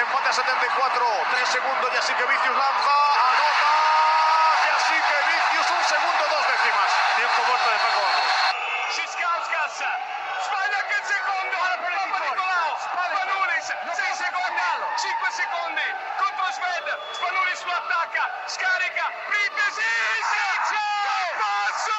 empate a 74, 3 segundos y así que Vicius lanza, anota, y así que Vicius un segundo, dos décimas. Tiempo muerto de Paco Vamos. Siskauskas, sbaglia anche il secondo, Papa Nicolao, Spanulis, 6 secondi, 5 secondi, contro Sved, Spanulis lo attacca, scarica, Pripesic, passo!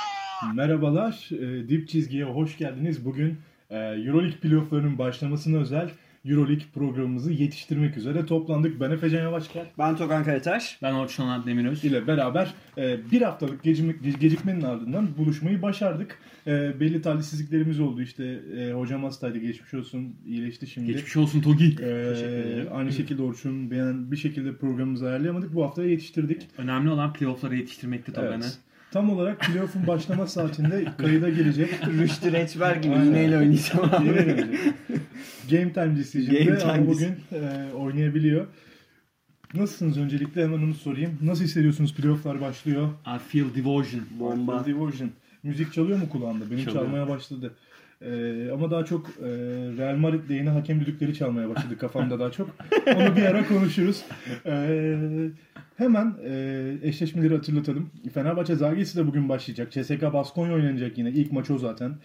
Merhabalar, e, Dip Çizgi'ye hoş geldiniz. Bugün e, Euroleague playofflarının başlamasına özel Euroleague programımızı yetiştirmek üzere toplandık. Ben Efecan Yavaşker Ben Togan Karataş. Ben Orçun Onat Demiröz. ile beraber e, bir haftalık gecim- gecikmenin ardından buluşmayı başardık. E, belli talihsizliklerimiz oldu işte. E, hocam hastaydı geçmiş olsun iyileşti şimdi. Geçmiş olsun Togi. E, aynı şekilde Orçun beğen bir şekilde programımızı ayarlayamadık. Bu hafta yetiştirdik. Önemli olan playoff'lara yetiştirmekti tabii. hani. Evet. Tam olarak playoff'un başlama saatinde kayıda girecek. Rüştü Reçber gibi iğneyle oynayacağım abi. Game Game şimdi ama bugün e, oynayabiliyor. Nasılsınız öncelikle hemen onu sorayım. Nasıl hissediyorsunuz? Playoff'lar başlıyor. I feel devotion. Bomba. Devotion. Müzik çalıyor mu kulağında? Benim Çalıyor. çalmaya başladı. E, ama daha çok e, Real Madrid'le yeni hakem düdükleri çalmaya başladı kafamda daha çok. Onu bir ara konuşuruz. E, hemen e, eşleşmeleri hatırlatalım. Fenerbahçe Zalgiris de bugün başlayacak. CSKA Baskonya oynanacak yine. İlk maç o zaten.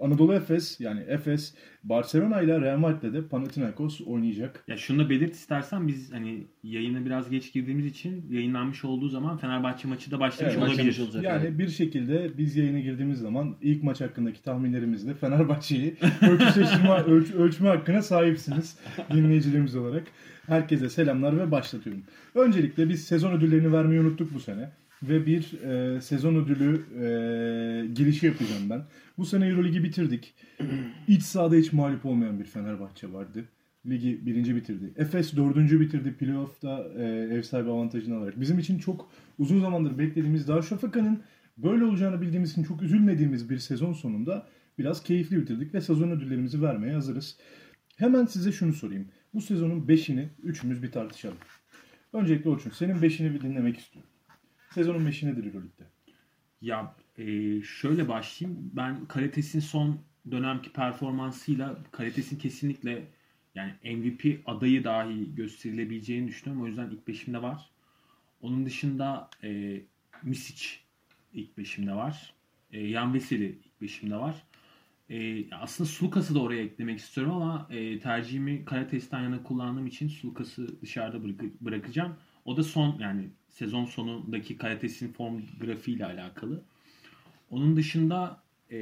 Anadolu Efes yani Efes Barcelona ile Real Madrid'le de Panathinaikos oynayacak. Ya şunu da belirt istersen biz hani yayına biraz geç girdiğimiz için yayınlanmış olduğu zaman Fenerbahçe maçı da başlamış Evet, olabilir. başlamış olacak. Yani evet. bir şekilde biz yayına girdiğimiz zaman ilk maç hakkındaki tahminlerimizle Fenerbahçe'yi ölçüleştirme, ölç, ölçme hakkına sahipsiniz dinleyicilerimiz olarak. Herkese selamlar ve başlatıyorum. Öncelikle biz sezon ödüllerini vermeyi unuttuk bu sene. Ve bir e, sezon ödülü e, girişi yapacağım ben. Bu sene Euroligi bitirdik. İç sahada hiç mağlup olmayan bir Fenerbahçe vardı. Ligi birinci bitirdi. Efes dördüncü bitirdi playoff'ta e, ev sahibi avantajını alarak. Bizim için çok uzun zamandır beklediğimiz Darüşşafaka'nın böyle olacağını bildiğimiz için çok üzülmediğimiz bir sezon sonunda biraz keyifli bitirdik ve sezon ödüllerimizi vermeye hazırız. Hemen size şunu sorayım. Bu sezonun 5'ini üçümüz bir tartışalım. Öncelikle Orçun senin 5'ini bir dinlemek istiyorum. Sezonun 5'i nedir Euroleague'de? Ya e, şöyle başlayayım. Ben Karates'in son dönemki performansıyla Karates'in kesinlikle yani MVP adayı dahi gösterilebileceğini düşünüyorum. O yüzden ilk beşimde var. Onun dışında e, Misic ilk beşimde var. E, Yan Veseli ilk beşimde var. E, aslında Sulukas'ı da oraya eklemek istiyorum ama e, tercihimi Karates'ten yana kullandığım için Sulukas'ı dışarıda bırak- bırakacağım. O da son yani sezon sonundaki Karates'in form grafiğiyle alakalı. Onun dışında e,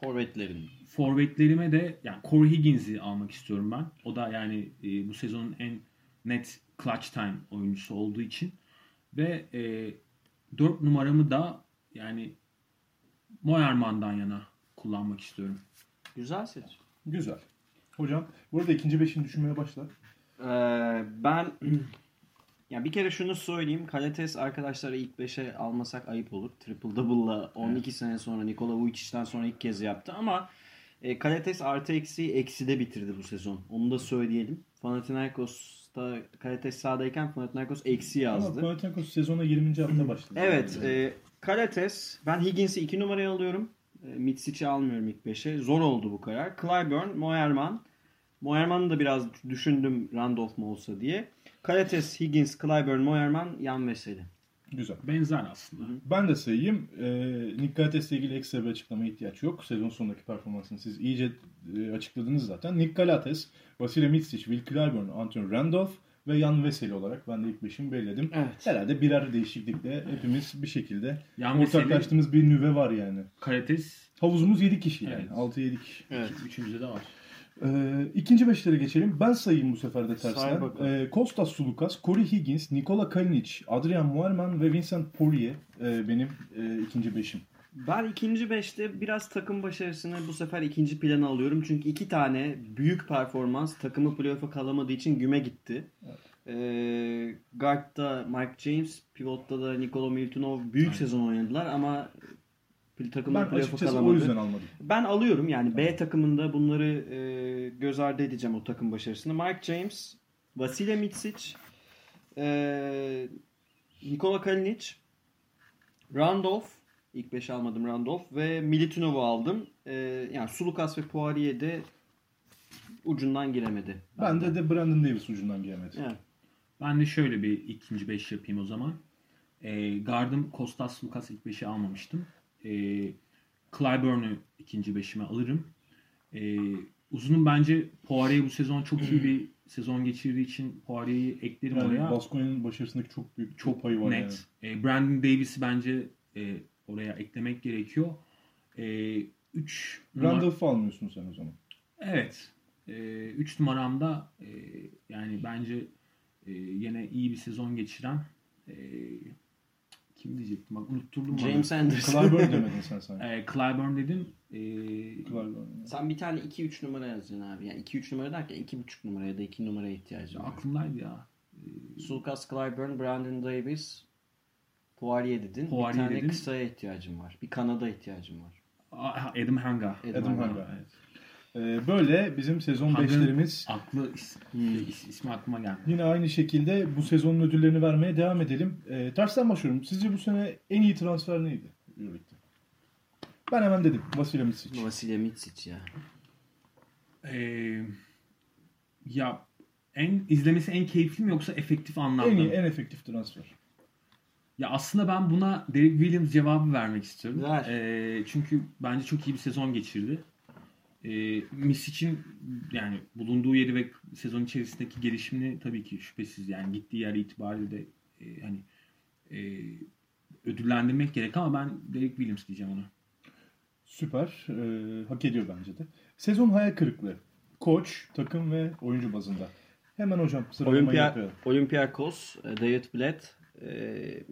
Forvetlerin. forvetlerime de yani Corey Higgins'i almak istiyorum ben. O da yani e, bu sezonun en net clutch time oyuncusu olduğu için ve e, 4 numaramı da yani Moerman'dan yana kullanmak istiyorum. Güzel seç. Güzel. Hocam burada ikinci beşini düşünmeye başla. Ee, ben ya bir kere şunu söyleyeyim. Kalates arkadaşları ilk 5'e almasak ayıp olur. Triple double'la 12 sene sonra Nikola Vujicic'den sonra ilk kez yaptı ama e, Kalates artı eksi ekside bitirdi bu sezon. Onu da söyleyelim. Panathinaikos'ta Kalates sahadayken Panathinaikos eksi Ama yazdı. Panathinaikos sezona 20. hafta başladı. Evet. E, Kalates. Ben Higgins'i 2 numaraya alıyorum. E, Mitsic'i almıyorum ilk 5'e. Zor oldu bu karar. Clyburn, Moerman. Moerman'ı da biraz düşündüm Randolph mu olsa diye. Kalates, Higgins, Clyburn, Moerman, Yan Veseli. Güzel. Benzer aslında. Ben de sayayım. E, Nick Galates'le ilgili ekstra bir açıklamaya ihtiyaç yok. Sezon sonundaki performansını siz iyice e, açıkladınız zaten. Nick Galates, Vasile Mitsic, Will Clyburn, Anton Randolph ve Jan Veseli olarak ben de ilk beşimi belirledim. Evet. Herhalde birer değişiklikle hepimiz bir şekilde Yan Veseli, ortaklaştığımız bir nüve var yani. Karates, Havuzumuz 7 kişi yani. Evet. 6-7 kişi. Evet. üçüncüde de var. Ee, ikinci beşlere geçelim. Ben sayayım bu sefer de tersten. Ee, Kostas Sulukas, Corey Higgins, Nikola Kalinic, Adrian Muerman ve Vincent Poirier e, benim e, ikinci beşim. Ben ikinci beşte biraz takım başarısını bu sefer ikinci plana alıyorum. Çünkü iki tane büyük performans takımı playoff'a kalamadığı için güme gitti. Ee, Guard'da Mike James, Pivot'ta da Nikola Miltonov büyük Aynen. sezon oynadılar ama takımlar Ben playoff'a kalamadı. o yüzden almadım. Ben alıyorum yani B takımında bunları e, göz ardı edeceğim o takım başarısını. Mike James, Vasile Mitsic, e, Nikola Kalinic, Randolph, ilk 5 almadım Randolph ve Militinov'u aldım. E, yani Sulukas ve Poirier'de ucundan giremedi. Bende de Brandon Davis ucundan giremedi. Evet. Ben de şöyle bir ikinci beş yapayım o zaman. E, Gardım Kostas Lukas ilk beşi almamıştım. E, Clyburn'u ikinci beşime alırım. E, uzunum bence Poirier'i bu sezon çok iyi bir sezon geçirdiği için Poirier'i eklerim Yani oraya. Baskoya'nın başarısındaki çok büyük çok payı var net. E, Brandon Davis'i bence e, oraya eklemek gerekiyor. E, üç yani. numara- Randolph'u almıyorsun sen o zaman. Evet. 3 numaramda e, yani bence e, yine iyi bir sezon geçiren e, kim diyecektim bak unutturdum James Anderson. Clyburn demedin sen sanki. E, Clyburn dedim. E, Clyburn. Sen bir tane 2-3 numara yazacaksın abi. Yani 2-3 numara derken 2.5 numara ya da 2 numaraya ihtiyacın var. aklımdaydı ya. Sulkas Clyburn, Brandon Davis, Poirier dedin. Poirier bir tane dedim. kısaya ihtiyacım var. Bir kanada ihtiyacım var. Adam Hanga. Adam Adam Hanga. Hanga. Ee, böyle bizim sezon Hanga'nın beşlerimiz. Aklı is, is- ismi aklıma geldi. Yine aynı şekilde bu sezonun ödüllerini vermeye devam edelim. Ee, tersten başlıyorum. Sizce bu sene en iyi transfer neydi? Euroleague'de? Ben hemen dedim. Vasilya Micic. Vasilya Mitsic ya. E, ya en izlemesi en keyifli mi yoksa efektif anlamda En iyi, en efektif transfer. Ya aslında ben buna Derek Williams cevabı vermek istiyorum. Ver. Ee, çünkü bence çok iyi bir sezon geçirdi. Ee, Misic'in yani bulunduğu yeri ve sezon içerisindeki gelişimini tabii ki şüphesiz yani gittiği yer itibariyle de e, hani e, ödüllendirmek gerek ama ben Derek Williams diyeceğim ona. Süper. Ee, hak ediyor bence de. Sezon hayal kırıklığı. Koç, takım ve oyuncu bazında. Hemen hocam sıralamayı Olimpiya, yapıyorum. Olympiakos, e, David Blatt, e,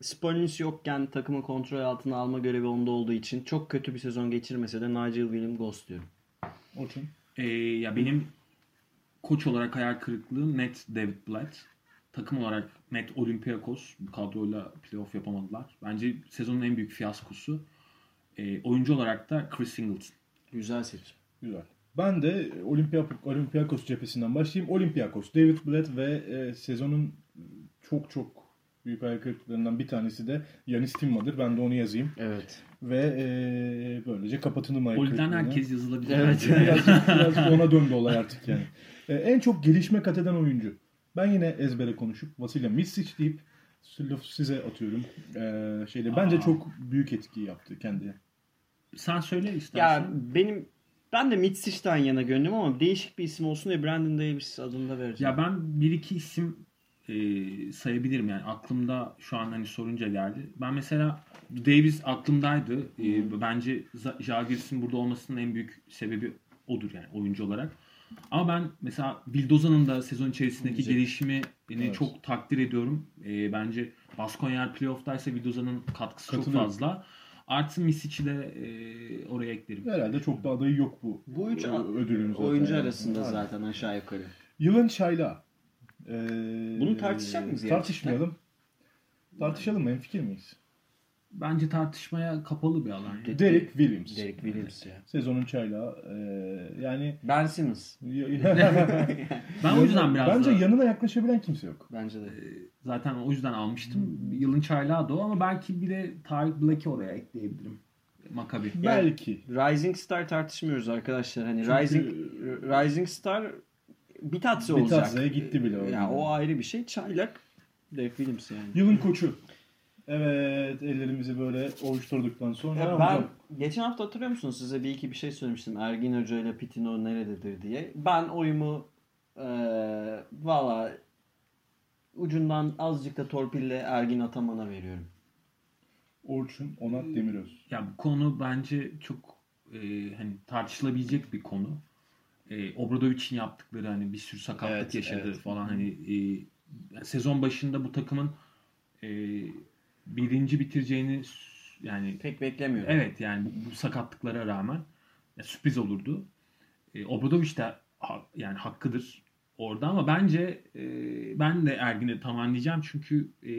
Spolnus yokken takımı kontrol altına alma görevi onda olduğu için çok kötü bir sezon geçirmese de Nigel William Ghost diyorum. Orçun. Ee, ya benim koç olarak hayal kırıklığı net David Blatt. Takım olarak net Olympiakos. Bu kadroyla playoff yapamadılar. Bence sezonun en büyük fiyaskosu. Ee, oyuncu olarak da Chris Singleton. Güzel seçim. Güzel. Ben de Olympiakos cephesinden başlayayım. Olympiakos, David Blatt ve e, sezonun çok çok büyük hayal kırıklıklarından bir tanesi de Yanis Timma'dır. Ben de onu yazayım. Evet. Ve e, böylece hayal Poliden kırıklığına. herkes yazılabilir. Evet. Birazcık, birazcık ona döndü olay artık yani. E, en çok gelişme kat eden oyuncu. Ben yine ezbere konuşup Vasilya Misic deyip lafı size atıyorum. E, şeyde bence Aa. çok büyük etki yaptı kendine. Sen söyle istersen. Ya benim ben de Mitsic'ten yana gönlüm ama değişik bir isim olsun diye Brandon Davis adını da vereceğim. Ya ben bir iki isim e, sayabilirim yani aklımda şu an hani sorunca geldi. Ben mesela Davis aklımdaydı. E, bence Žalgiris'in burada olmasının en büyük sebebi odur yani oyuncu olarak. Ama ben mesela Vildoza'nın da sezon içerisindeki Güzel. gelişimi Evet. çok takdir ediyorum. E, bence Baskonya playoff'taysa Vildoza'nın katkısı çok fazla. Artı Misic'i de e, oraya eklerim. Herhalde çok da adayı yok bu. Bu üç ödülün zaten. oyuncu yani. arasında zaten aşağı yukarı. Yılın çayla. Ee, Bunu tartışacak mıyız Tartışmayalım. Tartışalım mı? Fikir miyiz? Bence tartışmaya kapalı bir alan. Yani. Derek Williams. Derek Williams ya. Sezonun çayla. Ee, yani Ben Simmons. Ben o yüzden biraz Bence da- yanına yaklaşabilen kimse yok. Bence de. Zaten o yüzden almıştım. Yılın çaylağı da o ama belki bir de Tarık Black'i oraya ekleyebilirim. Makabi. Belki. Rising Star tartışmıyoruz arkadaşlar. Hani Çünkü- Rising Rising Star Bitatse olacak. Bitatse'ye gitti bile orada. Ya o ayrı bir şey. Çaylak Derek Williams yani. Yılın koçu. Evet ellerimizi böyle ovuşturduktan sonra Ya hocam, ben geçen hafta hatırlıyor musunuz size bir iki bir şey söylemiştim. Ergin Hoca ile Pitino nerededir diye. Ben oyumu eee valla ucundan azıcık da torpille Ergin Ataman'a veriyorum. Orçun Onat Demiröz. Ya bu konu bence çok e, hani tartışılabilecek bir konu. E, Obradovic'in yaptıkları hani bir sürü sakatlık Evet, yaşadı evet. falan hani e, sezon başında bu takımın e, birinci bitireceğini yani Pek beklemiyorum. Evet yani bu, bu sakatlıklara rağmen ya, sürpriz olurdu. E, Obradoviç de ha- yani hakkıdır orada ama bence e, ben de Ergin'i tamamlayacağım çünkü e,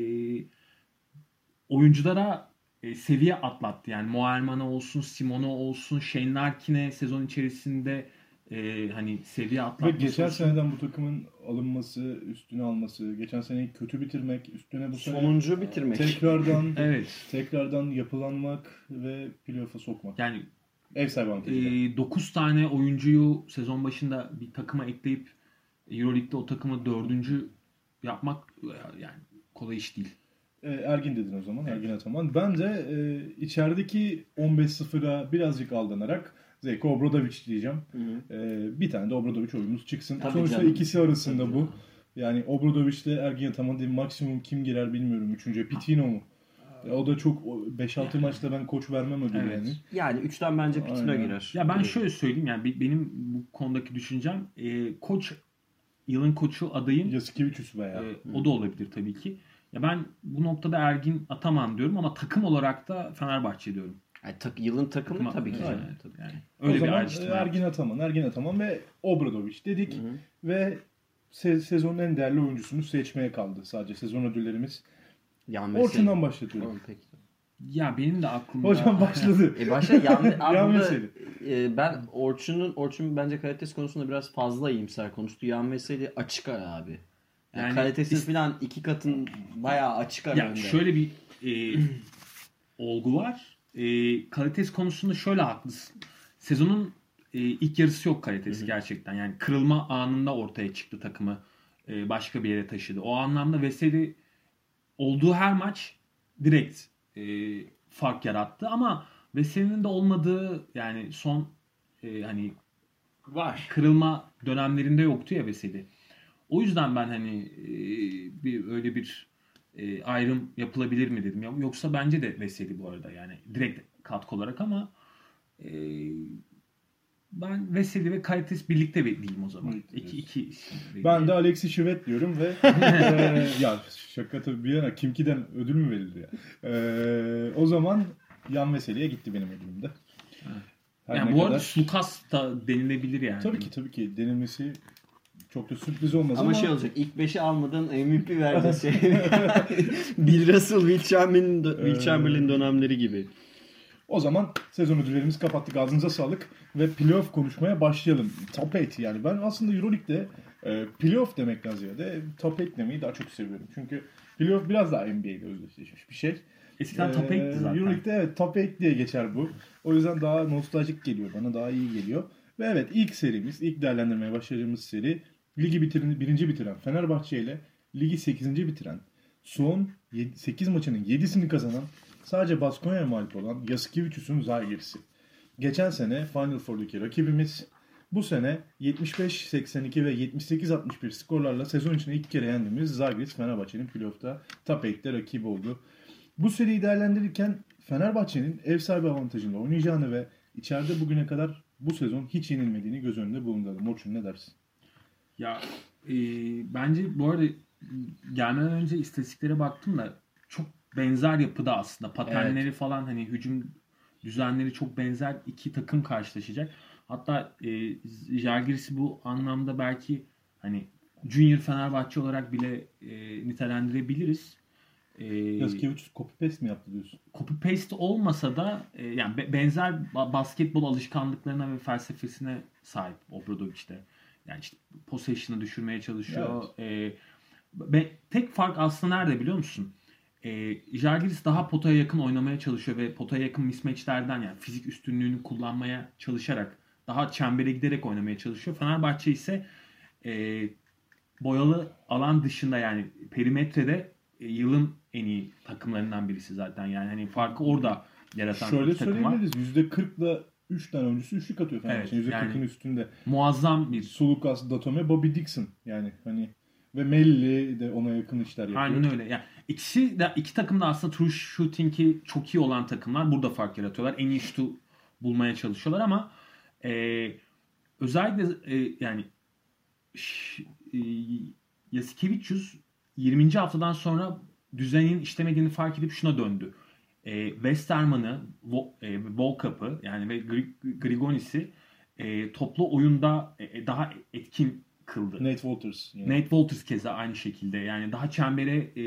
oyunculara e, seviye atlattı. Yani Moerman'a olsun, Simona olsun, Shane Larkin'e sezon içerisinde e, hani seviye Ve atlatması geçen olsun. seneden bu takımın alınması, üstüne alması, geçen seneyi kötü bitirmek, üstüne bu sene Sonuncu bitirmek. tekrardan Evet. tekrardan yapılanmak ve playoff'a sokmak. Yani Ev sahibi avantajıyla. 9 tane oyuncuyu sezon başında bir takıma ekleyip Euroleague'de o takımı dördüncü yapmak e, yani kolay iş değil. E, Ergin dedin o zaman. Ergin Ataman. Ben de e, içerideki 15-0'a birazcık aldanarak Zeko Obradovic diyeceğim. E, bir tane de Obradovic oyunumuz çıksın. Tabii Sonuçta canım. ikisi arasında bu. Yani Obradovic ile Ergin Ataman değil maksimum kim girer bilmiyorum. Üçüncü Pitino mu? E, o da çok o 5-6 maçta ben koç vermem ödülü Evet. yani. Yani üçten bence Pitino Aynen. girer. Ya ben şöyle söyleyeyim yani be- benim bu konudaki düşüncem e, koç yılın koçu adayım Yasikevicius veya. e, o da olabilir tabii ki. Ya ben bu noktada Ergin Ataman diyorum ama takım olarak da Fenerbahçe diyorum. Yani tak- yılın takımı Takıma- tabii ki. Aynen. canım, tabii. Yani o öyle bir zaman e, ayrıştırma. yaptım. Ergin Ataman, Ergin Ataman ve Obradovic dedik. Hı hı. Ve se- sezonun en değerli oyuncusunu seçmeye kaldı. Sadece sezon ödüllerimiz. Yan Veseli. Orçun'dan başlatıyorum. Tamam, peki. Ya benim de aklımda... Hocam başladı. E başta yan, abi Yan Veseli. e, ben Orçun'un Orçun bence kalitesi konusunda biraz fazla iyimser konuştu. Yan Veseli açık ara abi. Yani, Yani kalitesi is- falan iki katın bayağı açık ara Ya önde. şöyle bir e, olgu var. E, kalitesi konusunda şöyle haklısın. Sezonun e, ilk yarısı yok kalitesi gerçekten. Yani kırılma anında ortaya çıktı takımı. e, başka bir yere taşıdı. O anlamda Veseli olduğu her maç direkt e, fark yarattı ama Veseli'nin de olmadığı yani son e, hani var. kırılma dönemlerinde yoktu ya Veseli. O yüzden ben hani e, bir öyle bir e, ayrım yapılabilir mi dedim. Ya- Yoksa bence de Veseli bu arada yani direkt katkı olarak ama e, ben Veseli ve Kalites birlikte diyeyim o zaman. Birlikte iki, iki isim Ben de Alexi Şivet diyorum ve eee, ya şaka tabii bir yana Kimki'den ödül mü verilir ya? Eee, o zaman Yan Veseli'ye gitti benim ödülümde. Her yani bu arada kadar- Lukas da denilebilir yani. Tabii ki tabii ki denilmesi çok da sürpriz olmaz Ama, ama, şey olacak ilk 5'i almadan MVP vereceğiz. Şey. Bill Russell, Will Chamberlain, Will Chamberlain dönemleri gibi. o zaman sezon ödüllerimizi kapattık. Ağzınıza sağlık ve playoff konuşmaya başlayalım. Top 8 yani ben aslında Euroleague'de e, playoff demekten ziyade top 8 demeyi daha çok seviyorum. Çünkü playoff biraz daha NBA'de özdeşleşmiş bir şey. Eskiden top 8'ti Ee, zaten. Euroleague'de evet top 8 diye geçer bu. O yüzden daha nostaljik geliyor bana. Daha iyi geliyor. Ve evet ilk serimiz, ilk değerlendirmeye başladığımız seri ligi bitiren, birinci bitiren Fenerbahçe ile ligi 8. bitiren son 8 maçının 7'sini kazanan sadece Baskonya'ya mağlup olan Yasikevicius'un Zalgiris'i. Geçen sene Final Four'daki rakibimiz bu sene 75-82 ve 78-61 skorlarla sezon içinde ilk kere yendiğimiz Zalgiris Fenerbahçe'nin playoff'ta top 8'te rakibi oldu. Bu seriyi değerlendirirken Fenerbahçe'nin ev sahibi avantajında oynayacağını ve içeride bugüne kadar bu sezon hiç yenilmediğini göz önünde bulunduralım. Orçun ne dersin? Ya e, bence bu arada gelmeden önce istatistiklere baktım da çok benzer yapıda aslında. Patenleri falan hani hücum düzenleri çok benzer iki takım karşılaşacak. Hatta e, Jalgiris'i bu anlamda belki hani Junior Fenerbahçe olarak bile e, nitelendirebiliriz. E, Yasikevicius copy paste mi yaptı diyorsun? copy paste olmasa da e, yani be- benzer ba- basketbol alışkanlıklarına ve felsefesine sahip Obradovic'te. Yani işte possession'ı düşürmeye çalışıyor. E, be- tek fark aslında nerede biliyor musun? E, Žalgiris daha potaya yakın oynamaya çalışıyor ve potaya yakın mismatchlerden yani fizik üstünlüğünü kullanmaya çalışarak daha çembere giderek oynamaya çalışıyor. Fenerbahçe ise e, boyalı alan dışında yani perimetrede e, yılın en iyi takımlarından birisi zaten. Yani hani farkı orada yaratan Şöyle bir takım var. söyleyebiliriz. %40'la 3 tane oyuncusu üçlük atıyor Fenerbahçe'nin. Evet, %40'ın yani- üstünde. Muazzam bir Sulukas, Datome, Bobby Dixon. Yani hani ve Melli de ona yakın işler yapıyor. Aynen öyle. Yani ikisi de iki takım da aslında true shooting'i çok iyi olan takımlar. Burada fark yaratıyorlar. En iyi şutu bulmaya çalışıyorlar ama e, özellikle e, yani ş- e, Yasikevicius 20. haftadan sonra düzenin işlemediğini fark edip şuna döndü. E, Westerman'ı, e, Volkap'ı yani ve Gri- Grigonis'i e, toplu oyunda e, daha etkin kıldı. Nate Walters. Yani. Nate Walters keza aynı şekilde. Yani daha çembere e,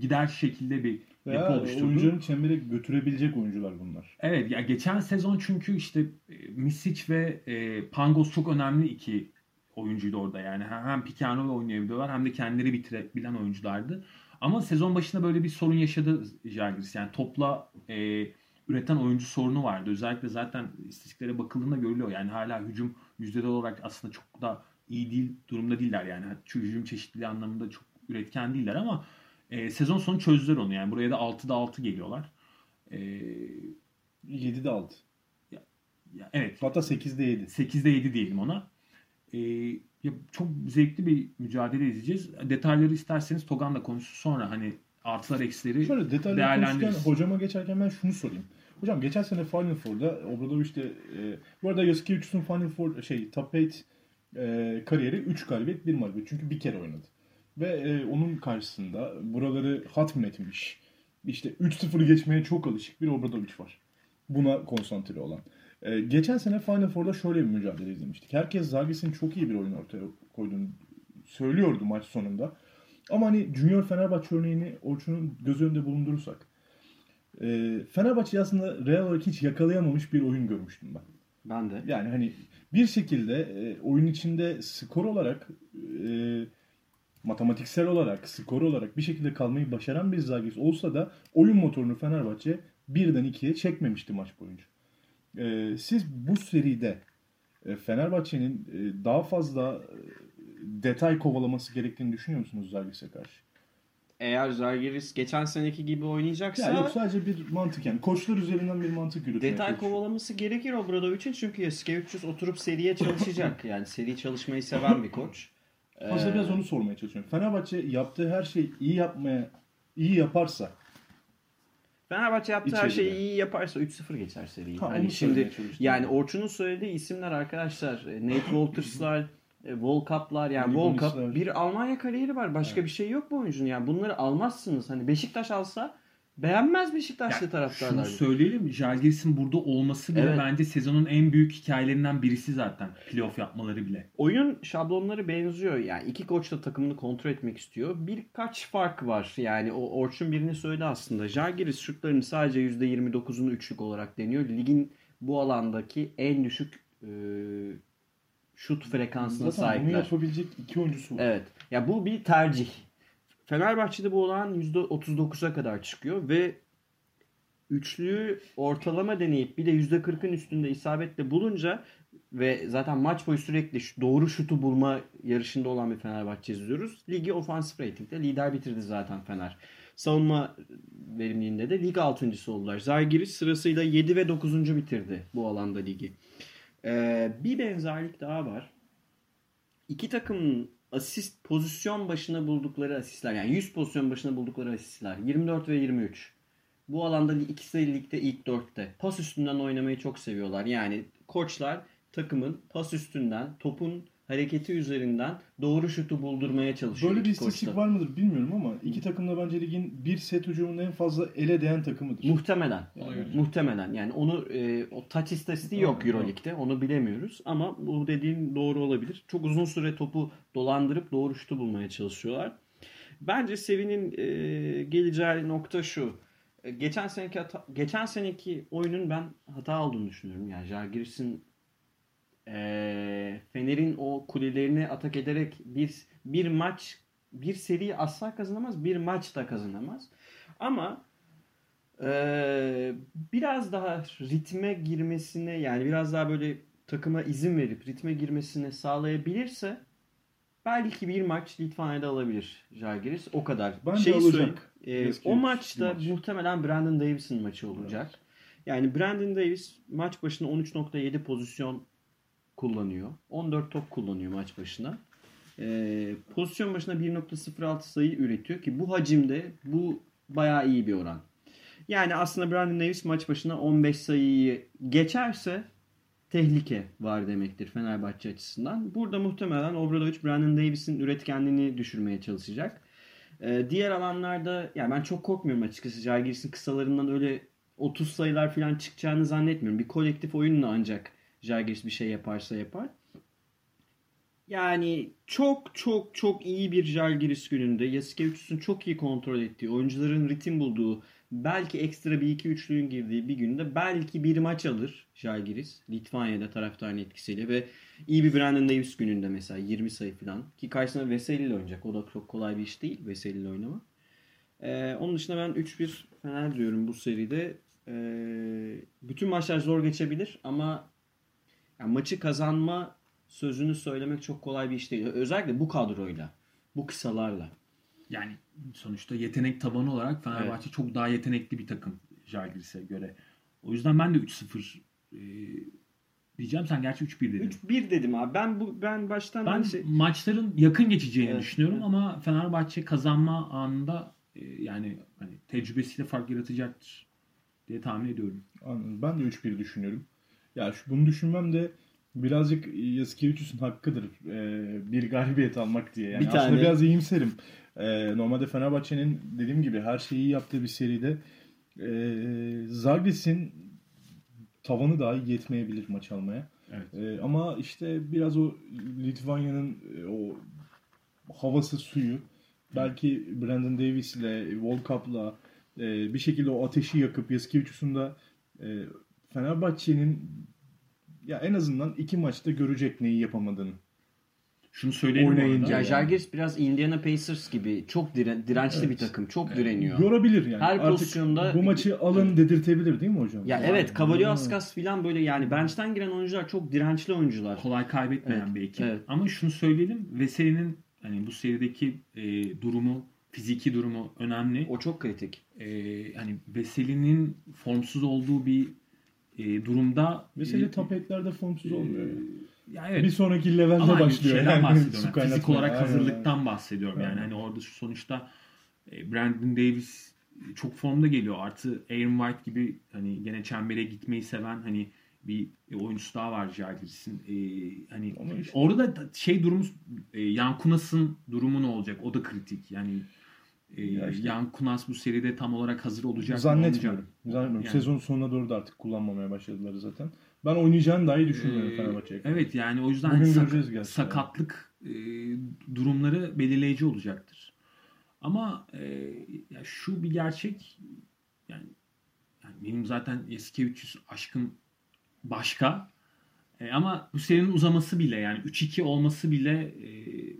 gider şekilde bir yapı Veya oluşturdu. oyuncuların çembere götürebilecek oyuncular bunlar. Evet ya geçen sezon çünkü işte e, Misic ve e, Pangos çok önemli iki oyuncuydu orada yani. Hem hem pick and roll oynayabiliyorlar hem de kendileri bitirebilen oyunculardı. Ama sezon başında böyle bir sorun yaşadı Jalgiris. Yani topla e, üreten oyuncu sorunu vardı. Özellikle zaten istatistiklere bakıldığında görülüyor. Yani hala hücum yüzdeli olarak aslında çok da iyi değil durumda değiller yani. Şu hücum çeşitliliği anlamında çok üretken değiller ama e, sezon sonu çözdüler onu yani. Buraya da 6'da 6 geliyorlar. E, 7'de 6. ya, evet. Hatta 8'de 7. 8'de 7 diyelim ona. E, ya çok zevkli bir mücadele izleyeceğiz. Detayları isterseniz Togan da konuşsun sonra hani artılar eksileri Şöyle detaylı konuşurken hocama geçerken ben şunu sorayım. Hocam geçen sene Final Four'da Obradoviç'te e, bu arada Yasikevicius'un Final Four şey Top 8 e, kariyeri 3 galibiyet 1 mağlubiyet. Çünkü bir kere oynadı. Ve e, onun karşısında buraları hatmetmiş. İşte 3-0'ı geçmeye çok alışık bir Obradoviç var. Buna konsantre olan. E, geçen sene Final Four'da şöyle bir mücadele izlemiştik. Herkes Zagis'in çok iyi bir oyun ortaya koyduğunu söylüyordu maç sonunda. Ama hani Junior Fenerbahçe örneğini Orçun'un göz önünde bulundurursak. E, Fenerbahçe aslında real olarak hiç yakalayamamış bir oyun görmüştüm ben. Ben de. Yani hani bir şekilde e, oyun içinde skor olarak e, matematiksel olarak skor olarak bir şekilde kalmayı başaran bir Zagis olsa da oyun motorunu Fenerbahçe birden ikiye çekmemişti maç boyunca. E, siz bu seride e, Fenerbahçe'nin e, daha fazla e, detay kovalaması gerektiğini düşünüyor musunuz Zagis'e karşı? Eğer Zalgiris geçen seneki gibi oynayacaksa Ya yok sadece bir mantık yani koçlar üzerinden bir mantık yürütmeye detay çalışıyor. kovalaması gerekir Obradovic'in çünkü Yasikevicius oturup seriye çalışacak. yani seri çalışmayı seven bir koç. Aslında Ee, biraz onu sormaya çalışıyorum. Fenerbahçe yaptığı her şeyi iyi yapmaya iyi yaparsa Fenerbahçe yaptığı her İçeride. şeyi iyi yaparsa 3-0 geçer seriyi. Ha, hani şimdi yani Orçun'un söylediği isimler arkadaşlar e, Nate Walters'lar, e, Volkap'lar yani Libonis'ler. Volkap bir Almanya kariyeri var. Başka bir şey yok bu oyuncunun. Yani bunları almazsınız. Hani Beşiktaş alsa beğenmez Beşiktaşlı Ya, taraftarlar. Şunu söyleyelim. Jalgiris'in burada olması bile Evet. bence sezonun en büyük hikayelerinden birisi zaten. Playoff yapmaları bile. Oyun şablonları benziyor. Yani iki koç da takımını kontrol etmek istiyor. Birkaç fark var. Yani o Orçun birini söyledi aslında. Jalgiris şutlarını sadece %29'unu üçlük olarak deniyor. Ligin bu alandaki en düşük e, şut frekansına zaten bunu sahipler. yapabilecek iki oyuncusu var. Evet. Ya bu bir tercih. Fenerbahçe'de bu olan %39'a kadar çıkıyor ve üçlüyü ortalama deneyip bir de %40'ın üstünde isabetle bulunca ve zaten maç boyu sürekli doğru şutu bulma yarışında olan bir Fenerbahçe izliyoruz. Ligi ofansif ratingde lider bitirdi zaten Fener. Savunma verimliliğinde de lig 6.sı oldular. Zalgiris sırasıyla 7 ve 9. bitirdi bu alanda ligi. Ee, bir benzerlik daha var. İki takımın asist pozisyon başına buldukları asistler yani 100 pozisyon başına buldukları asistler 24 ve 23. Bu alanda ikisi de ligde ilk dörtte. Pas üstünden oynamayı çok seviyorlar. Yani koçlar takımın pas üstünden topun hareketi üzerinden doğru şutu buldurmaya çalışıyor. Böyle bir istatistik var mıdır bilmiyorum ama iki takım da bence ligin bir set hücumunda en fazla ele değen takımıdır. Muhtemelen. Evet. Muhtemelen. Yani onu e, o touch istatistiği yok EuroLeague'de. Onu bilemiyoruz ama bu dediğin doğru olabilir. Çok uzun süre topu dolandırıp doğru şutu bulmaya çalışıyorlar. Bence Sevin'in e, geleceği nokta şu. E, geçen seneki hata- geçen seneki oyunun ben hata olduğunu düşünüyorum. Yani Jalgiris'in e, Fener'in o kulelerini atak ederek bir bir maç bir seri asla kazanamaz, bir maç da kazanamaz. Ama ee, biraz daha ritme girmesine yani biraz daha böyle takıma izin verip ritme girmesine sağlayabilirse belki bir maç Litvanya'da alabilir Žalgiris. O kadar. Bence Şey alacak. e, o maçta maç. muhtemelen Brandon Davis'in maçı olacak. Yani Brandon Davis maç başına 13.7 pozisyon kullanıyor. 14 top kullanıyor maç başına. Ee, pozisyon başına 1.06 sayı üretiyor ki bu hacimde bu bayağı iyi bir oran. Yani aslında Brandon Davis maç başına 15 sayıyı geçerse tehlike var demektir Fenerbahçe açısından. Burada muhtemelen Obradovic Brandon Davis'in üretkenliğini düşürmeye çalışacak. Ee, diğer alanlarda yani ben çok korkmuyorum açıkçası. Jalgiris'in kısalarından öyle 30 sayılar falan çıkacağını zannetmiyorum. Bir kolektif oyunla ancak Jalgiris bir şey yaparsa yapar. Yani çok çok çok iyi bir Jalgiris gününde Yasikevicius'un çok iyi kontrol ettiği, oyuncuların ritim bulduğu, belki ekstra bir iki üçlüğün girdiği bir günde belki bir maç alır Jalgiris Litvanya'da taraftarın etkisiyle ve iyi bir Brandon Davis gününde mesela 20 sayı falan ki karşısında Veseli ile oynayacak. O da çok kolay bir iş değil Veseli ile oynamak. Ee, onun dışında ben 3-1 Fener diyorum bu seride. Ee, bütün maçlar zor geçebilir ama yani maçı kazanma sözünü söylemek çok kolay bir iş değil. Özellikle bu kadroyla, bu kısalarla. Yani sonuçta yetenek tabanı olarak Fenerbahçe çok daha yetenekli bir takım Jalgiris'e göre. O yüzden ben de 3-0 e, diyeceğim. Sen gerçi 3-1 dedin. 3-1 dedim abi. Ben bu ben baştan Ben şey- maçların yakın geçeceğini Evet, düşünüyorum evet. ama Fenerbahçe kazanma anında e, yani hani tecrübesiyle fark yaratacaktır diye tahmin ediyorum. Anladım. Ben de 3-1 düşünüyorum. Ya şu, bunu düşünmem de birazcık Yasikevicius'un hakkıdır. Ee, bir galibiyet almak diye. Yani Bir aslında tane. biraz iyimserim. Ee, normalde Fenerbahçe'nin dediğim gibi her şeyi iyi yaptığı bir seride ee, Zagris'in tavanı dahi yetmeyebilir maç almaya. Evet. Ee, ama işte biraz o Litvanya'nın e, o havası suyu belki Brandon Davis ile Volkap'la e, bir şekilde o ateşi yakıp Yasikevicius'un da e, Fenerbahçe'nin ya en azından iki maçta görecek neyi yapamadığını. Şunu söyleyeyim bu Oynayınca. Ya yani. Biraz Indiana Pacers gibi çok diren- dirençli Evet. bir takım. Çok direniyor. Yorabilir yani. Her Artık pozisyonda- bu maçı alın dedirtebilir değil mi hocam? Ya Yani- evet Kavaliauskas falan böyle yani bench'ten giren oyuncular çok dirençli oyuncular. kolay kaybetmeyen Evet, bir ekip. evet. Ama şunu söyleyelim. Veseli'nin hani bu serideki e, durumu, fiziki durumu önemli. O çok kritik. E, hani Veseli'nin formsuz olduğu bir e, durumda Mesela e, top 8'lerde formsuz olmuyor. e, yani. ya evet. Bir sonraki levelde Ama başlıyor. şeyden yani, bahsediyorum. Yani fizik olarak Aynen, hazırlıktan bahsediyorum. Yani Aynen. hani orada şu sonuçta e, Brandon Davis çok formda geliyor. Artı Aaron White gibi hani gene çembere gitmeyi seven hani bir oyuncusu daha var Jalgiris'in. E, hani işte- orada da şey durumu e, Yankunas'ın durumu ne olacak? O da kritik. Yani e, Ya işte- Yankunas bu seride tam olarak hazır olacak mı? Zannetmiyorum. Yani- Sezon sonuna doğru da artık kullanmamaya başladılar zaten. Ben oynayacağını dahi düşünmüyorum Ee, Fenerbahçe'ye. Evet yani o yüzden Bugün sak- sakatlık e, durumları belirleyici olacaktır. Ama e, ya şu bir gerçek yani, yani benim zaten Yasikevicius aşkım başka. E, ama bu serinin uzaması bile yani 3-2 olması bile e,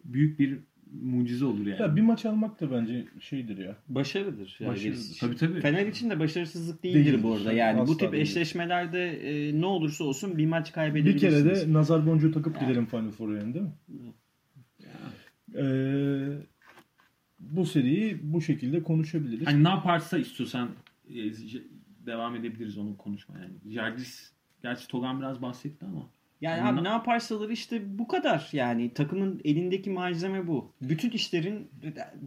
büyük bir mucize olur yani. Ya bir maç almak da bence şeydir ya. Başarıdır. Yani Başarıdır. Tabii tabii. Fener için de başarısızlık değildir Değildir. bu arada. Yani Asla bu tip değildir. eşleşmelerde e, ne olursa olsun bir maç Bir kaybedebilirsiniz. kere de nazar boncuğu takıp gidelim Final Four'a yani değil mi? Ee, bu seriyi bu şekilde konuşabiliriz. Hani ne yaparsa istiyorsan e, j- devam edebiliriz onu konuşmaya. Yani Jalgiris gerçi Togan biraz bahsetti ama Yani abi ne yaparsalar işte bu kadar. Yani takımın elindeki malzeme bu. Bütün işlerin,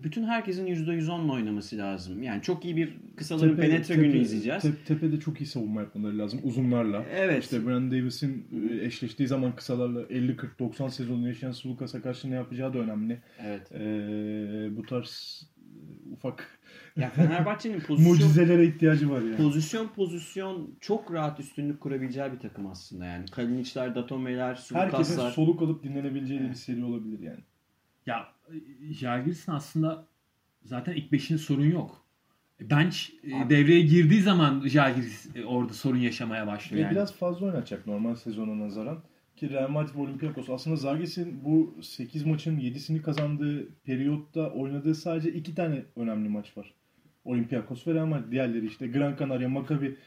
bütün herkesin %110'la oynaması lazım. Yani çok iyi bir kısaların penetre günü izleyeceğiz. te- tepede çok iyi savunma yapmaları lazım uzunlarla. Evet. İşte Brandon Davis'in e, eşleştiği zaman kısalarla 50-40-90 sezonu yaşayan Sulukas'a karşı ne yapacağı da önemli. Evet. Ee, bu tarz e, ufak Ya Fenerbahçe'nin pozisyon mucizelere ihtiyacı var yani. pozisyon pozisyon çok rahat üstünlük kurabileceği bir takım aslında yani. Kalinic'ler, Datome'ler, Herkesin Sulukaslar. soluk alıp dinlenebileceği de bir seri olabilir yani. Ya Jalgiris'in aslında zaten ilk beşinin sorun yok. Bench e, Abi- devreye girdiği zaman Jalgiris e, orada sorun yaşamaya Ve başlıyor yani. biraz fazla oynatacak normal sezona nazaran. Ki Real Madrid ve Olympiakos aslında Zagis'in bu 8 maçın 7'sini kazandığı periyotta oynadığı sadece 2 tane önemli maç var. Olympiakos Real Madrid. Diğerleri işte Gran Canaria, Maccabi,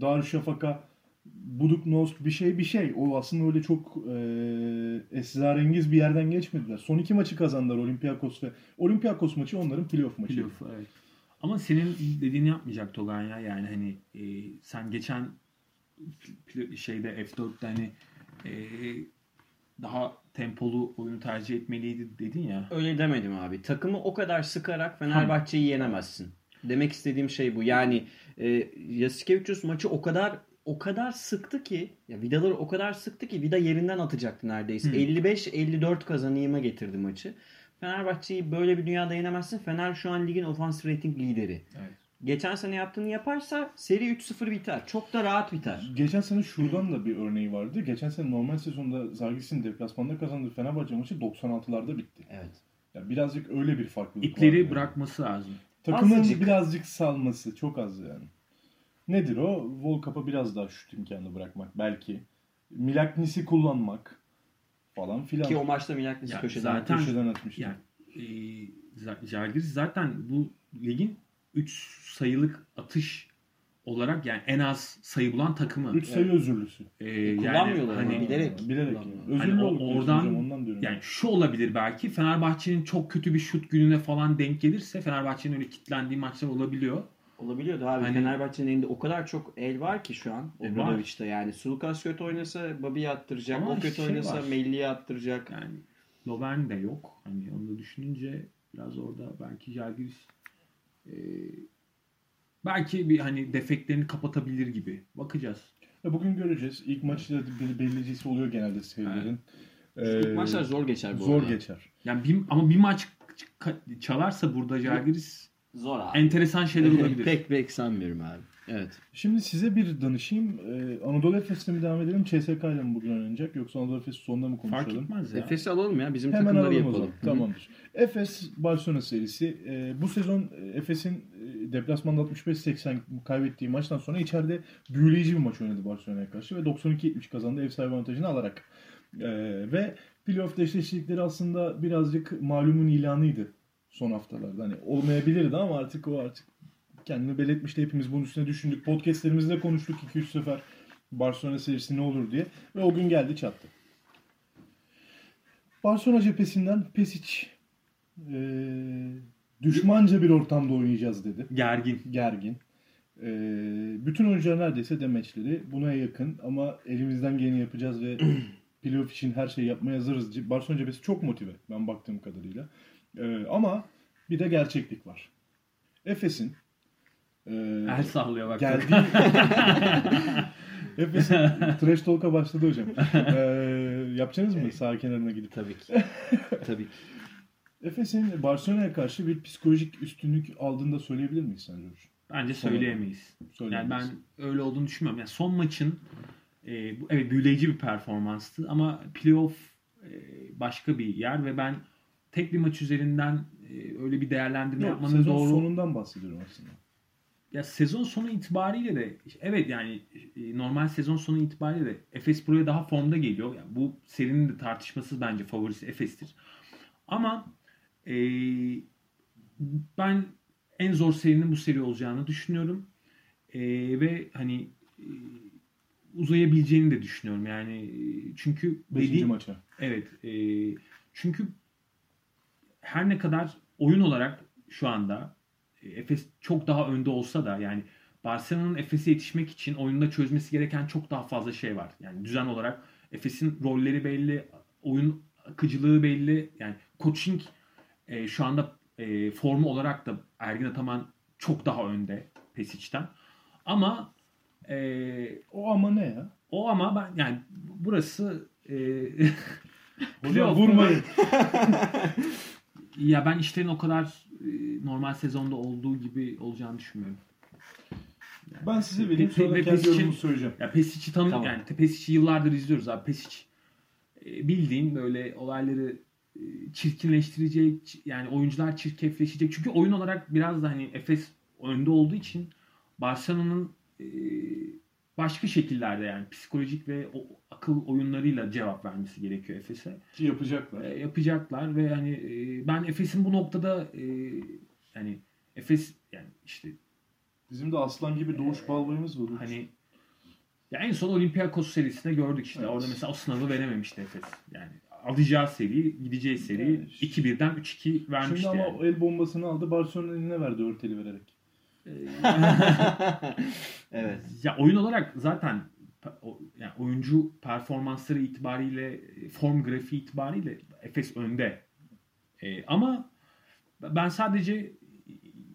Darüşşafaka, Buduknost bir şey bir şey. O aslında öyle çok e, esrarengiz bir yerden geçmediler. Son iki maçı kazandılar Olympiakos ve Olympiakos maçı onların playoff maçı. Playoff, evet. Ama senin dediğini yapmayacak Togan ya. Yani hani e, sen geçen şeyde F4'te hani e, daha tempolu oyunu tercih etmeliydi dedin ya. Öyle demedim abi. Takımı o kadar sıkarak Fenerbahçe'yi yenemezsin. Demek istediğim şey bu. Yani e, Yasikevicius maçı o kadar o kadar sıktı ki ya vidaları o kadar sıktı ki vida yerinden atacaktı neredeyse. Hı. 55-54 kazanıyıma getirdi maçı. Fenerbahçe'yi böyle bir dünyada yenemezsin. Fener şu an ligin ofans rating lideri. Evet. Geçen sene yaptığını yaparsa seri 3-0 biter. Çok da rahat biter. Geçen sene şuradan da bir örneği vardı. Geçen sene normal sezonda Zagis'in deplasmanda kazandığı Fenerbahçe maçı 96'larda bitti. Evet. Ya birazcık öyle bir farklılık var. İpleri yani. bırakması lazım. Takımın Azıcık. birazcık salması çok az yani. Nedir o? Volkap'a biraz daha şut imkanı bırakmak belki. Milaknis'i kullanmak falan filan. Ki o maçta Milaknis Ya köşeden zaten- köşeden atmıştı. Yani e, Z- Žalgiris zaten bu ligin 3 sayılık atış olarak yani en az sayı bulan takımı. 3 sayı özürlüsü. Ee, Kullanmıyorlar ama hani, bilerek. Bilerek. kullanmıyorlar. Özürlü Hani o- oradan- ondan diyorum. Yani şu olabilir belki Fenerbahçe'nin çok kötü bir şut gününe falan denk gelirse Fenerbahçe'nin öyle kitlendiği maçlar olabiliyor. Olabiliyordu abi. Hani- Fenerbahçe'nin elinde o kadar çok el var ki şu an. E, Obradovic'te yani. Sulukas kötü oynasa Babi'yi attıracak. Ama o kötü şey oynasa. Melli'yi attıracak. Yani Lovern de yok. Hani onu da düşününce biraz orada belki Jalgiris e, belki bir hani defeklerini kapatabilir gibi. Bakacağız. Ya bugün göreceğiz. İlk maçta bel- belirleyicisi oluyor genelde serilerin. İlk Ee, maçlar zor geçer bu zor arada. geçer. Yani bir, ama bir maç çalarsa burada Jalgiris Zor abi. enteresan şeyler olabilir. pek pek sanmıyorum abi. Evet. Şimdi size bir danışayım. Ee, Anadolu Efes'le mi devam edelim? CSK ile mi bugün oynanacak? Yoksa Anadolu Efes sonunda mı Fark konuşalım? etmez ya. Efes'i alalım ya. Bizim Hemen takımları alalım o yapalım. zaman. Tamamdır. Efes Barcelona serisi. Ee, bu sezon e, Efes'in e, deplasmanda 65-80 kaybettiği maçtan sonra içeride büyüleyici bir maç oynadı Barcelona'ya karşı ve 92-70 kazandı ev sahibi avantajını alarak. Ee, ve playoff eşleştikleri aslında birazcık malumun ilanıydı son haftalarda. Hani olmayabilirdi ama artık o artık kendini belirtmişti. Hepimiz bunun üstüne düşündük. Podcastlerimizde konuştuk 2-3 sefer Barcelona serisi ne olur diye. Ve o gün geldi çattı. Barcelona cephesinden Pesic e, düşmanca bir ortamda oynayacağız dedi. Gergin. Gergin. E, bütün oyuncular neredeyse demeçleri buna yakın ama elimizden geleni yapacağız ve playoff için her şeyi yapmaya hazırız. Barcelona cephesi çok motive ben baktığım kadarıyla. E, ama bir de gerçeklik var. Efes'in e, El sallıyor bak. geldiği Efes'in trash talk'a başladı hocam. E, yapacaksınız mı sağ kenarına gidip? Tabii ki. Tabii ki. Efes'in Barcelona'ya karşı bir psikolojik üstünlük aldığını da söyleyebilir miyiz sence hocam? Bence söyleyemeyiz. Yani Söyleyemeyiz. ben öyle olduğunu düşünmüyorum. Yani son maçın e, bu- evet büyüleyici bir performanstı ama playoff e, başka bir yer ve ben tek bir maç üzerinden e, öyle bir değerlendirme Yok, yapmanın sezon doğru sonundan bahsediyorum aslında. ya sezon sonu itibariyle de evet yani e, normal sezon sonu itibariyle de Efes buraya daha formda geliyor. Yani bu serinin de tartışmasız bence favorisi Efes'tir. Ama e, ben en zor serinin bu seri olacağını düşünüyorum. E, ve hani e, uzayabileceğini de düşünüyorum. Yani e, çünkü Beşinci dediğim- maça. Evet. e, çünkü her ne kadar oyun olarak şu anda e, Efes çok daha önde olsa da yani Barcelona'nın Efes'e yetişmek için oyunda çözmesi gereken çok daha fazla şey var. Yani düzen olarak Efes'in rolleri belli, oyun akıcılığı belli. Yani coaching e, şu anda e, formu olarak da Ergin Ataman çok daha önde Pesic'ten. Ama e, O ama ne ya? o ama ben yani burası e, Hocam vurmayın. ya ben işlerin o kadar e, normal sezonda olduğu gibi olacağını düşünmüyorum. Ben size vereyim Pe- sonra pe- kendi Pesic'in- yorumumu söyleyeceğim. Ya Pesic'i tanı Tamam. yani Pesic'i yıllardır izliyoruz abi. Pesic e, bildiğin böyle olayları e, çirkinleştirecek yani oyuncular çirkefleşecek. Çünkü oyun olarak biraz da hani Efes önde olduğu için Barcelona'nın e, başka şekillerde yani psikolojik ve o akıl oyunlarıyla cevap vermesi gerekiyor Efes'e. Ki yapacaklar. E, yapacaklar ve hani e, ben Efes'in bu noktada e, yani Efes yani işte Bizim de aslan gibi doğuş balbayımız var. hani ya en son Olympiakos serisinde gördük işte. Evet. Orada mesela o sınavı verememişti Efes. Yani alacağı seri, gideceği seri Yani 2-1'den 3-2 vermişti Şimdi ama yani. el bombasını aldı Barcelona'nın eline verdi örteli vererek. Evet. Ya oyun olarak zaten yani oyuncu performansları itibariyle, form grafiği itibariyle Efes önde. E, ama ben sadece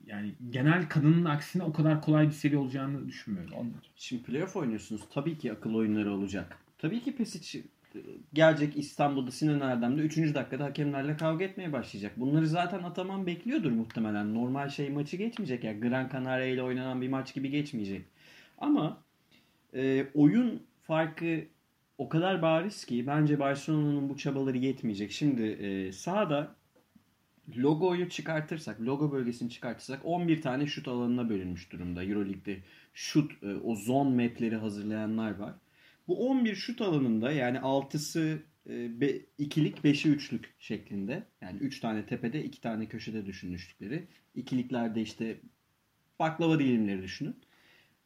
yani genel kadının aksine o kadar kolay bir seri olacağını düşünmüyorum. Anladım. Şimdi playoff oynuyorsunuz. Tabii ki akıl oyunları olacak. Tabii ki Pesic gelecek İstanbul'da Sinan Erdem'de 3. dakikada hakemlerle kavga etmeye başlayacak. Bunları zaten Ataman bekliyordur muhtemelen. Normal şey maçı geçmeyecek. ya Gran Canaria ile oynanan bir maç gibi geçmeyecek. Ama e, oyun farkı o kadar bariz ki bence Barcelona'nın bu çabaları yetmeyecek. Şimdi e, sahada logoyu çıkartırsak, logo bölgesini çıkartırsak 11 tane şut alanına bölünmüş durumda. Euroleague'de şut, e, o zone mapleri hazırlayanlar var. Bu 11 şut alanında yani 6'sı e, be, ikilik 5'i üçlük şeklinde. Yani 3 tane tepede 2 tane köşede düşünmüştükleri. İkiliklerde işte baklava dilimleri düşünün.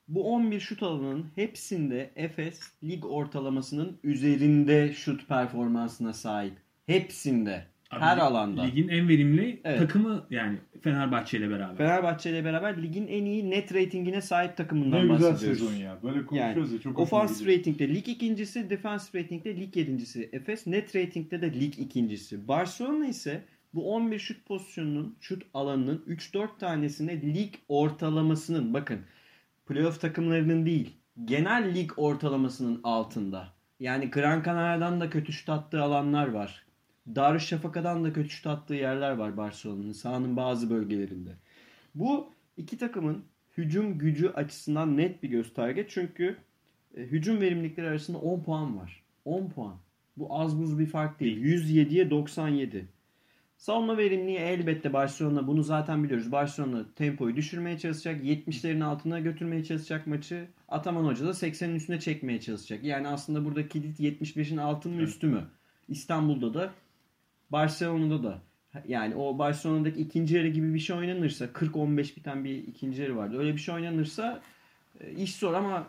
Bu 11 şut alanının hepsinde Efes lig ortalamasının üzerinde şut performansına sahip. Hepsinde. Abi, Her alanda. Ligin en verimli Evet. takımı yani Fenerbahçe ile beraber. Fenerbahçe ile beraber ligin en iyi net ratingine sahip takımından Ne güzel bahsediyoruz. sezon ya. Böyle konuşuyoruz ya çok gidiyor. ratingde lig ikincisi, defensive ratingde lig yedincisi. Efes net ratingde de lig ikincisi. Barcelona ise bu 11 şut pozisyonunun, şut alanının 3-4 tanesinde lig ortalamasının bakın playoff takımlarının değil genel lig ortalamasının altında. Yani Gran Canaria'dan da kötü şut attığı alanlar var. Darüşşafaka'dan da kötü şut attığı yerler var Barcelona'nın sahanın bazı bölgelerinde. Bu iki takımın hücum gücü açısından net bir gösterge. Çünkü e, hücum verimlilikleri arasında 10 puan var. 10 puan. Bu az buz bir fark değil. 107'ye 97. Savunma verimliliği elbette Barcelona bunu zaten biliyoruz. Barcelona tempoyu düşürmeye çalışacak. 70'lerin altına götürmeye çalışacak maçı. Ataman Hoca da 80'in üstüne çekmeye çalışacak. Yani aslında burada kilit 75'in altı mı üstü mü? İstanbul'da da Barcelona'da da yani o Barcelona'daki ikinci yarı gibi bir şey oynanırsa 40-15 biten bir ikinci yarı vardı. Öyle bir şey oynanırsa e, iş zor ama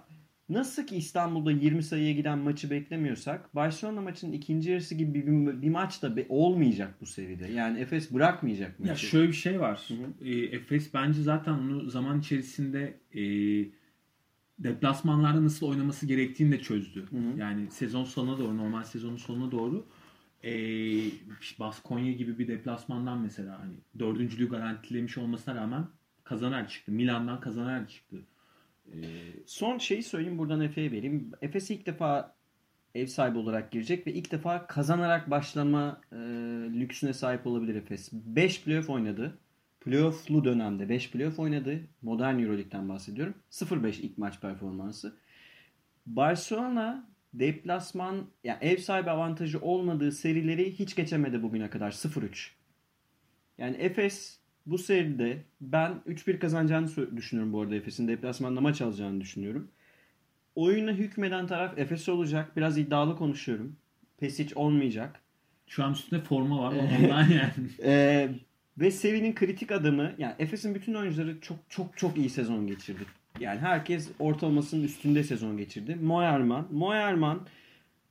nasıl ki İstanbul'da 20 sayıya giden maçı beklemiyorsak Barcelona maçının ikinci yarısı gibi bir, bir maç da be- olmayacak bu seride. Yani Efes bırakmayacak maçı. Ya şöyle bir şey var. Hı E, Efes bence zaten onu zaman içerisinde e, deplasmanlarda nasıl oynaması gerektiğini de çözdü. hı. Yani sezon sonuna doğru, normal sezonun sonuna doğru e, Baskonya gibi bir deplasmandan mesela hani dördüncülüğü garantilemiş olmasına rağmen kazanarak çıktı. Milan'dan kazanarak çıktı. E, Son şeyi söyleyeyim buradan Efe'ye vereyim. Efes ilk defa ev sahibi olarak girecek ve ilk defa kazanarak başlama e, lüksüne sahip olabilir Efes. 5 playoff oynadı. Playoff'lu dönemde 5 playoff oynadı. Modern Euroleague'den bahsediyorum. 0-5 ilk maç performansı. Barcelona deplasman yani ev sahibi avantajı olmadığı serileri hiç geçemedi bugüne kadar 0-3. Yani Efes bu seride ben 3-1 kazanacağını düşünüyorum bu arada Efes'in deplasmanda maç alacağını düşünüyorum. Oyuna hükmeden taraf Efes olacak. Biraz iddialı konuşuyorum. Pesic olmayacak. şu an üstünde forma var ondan yani. Ee, ve serinin kritik adamı yani Efes'in bütün oyuncuları çok çok çok iyi sezon geçirdi. Yani herkes ortalamasının üstünde sezon geçirdi. Moerman, Moerman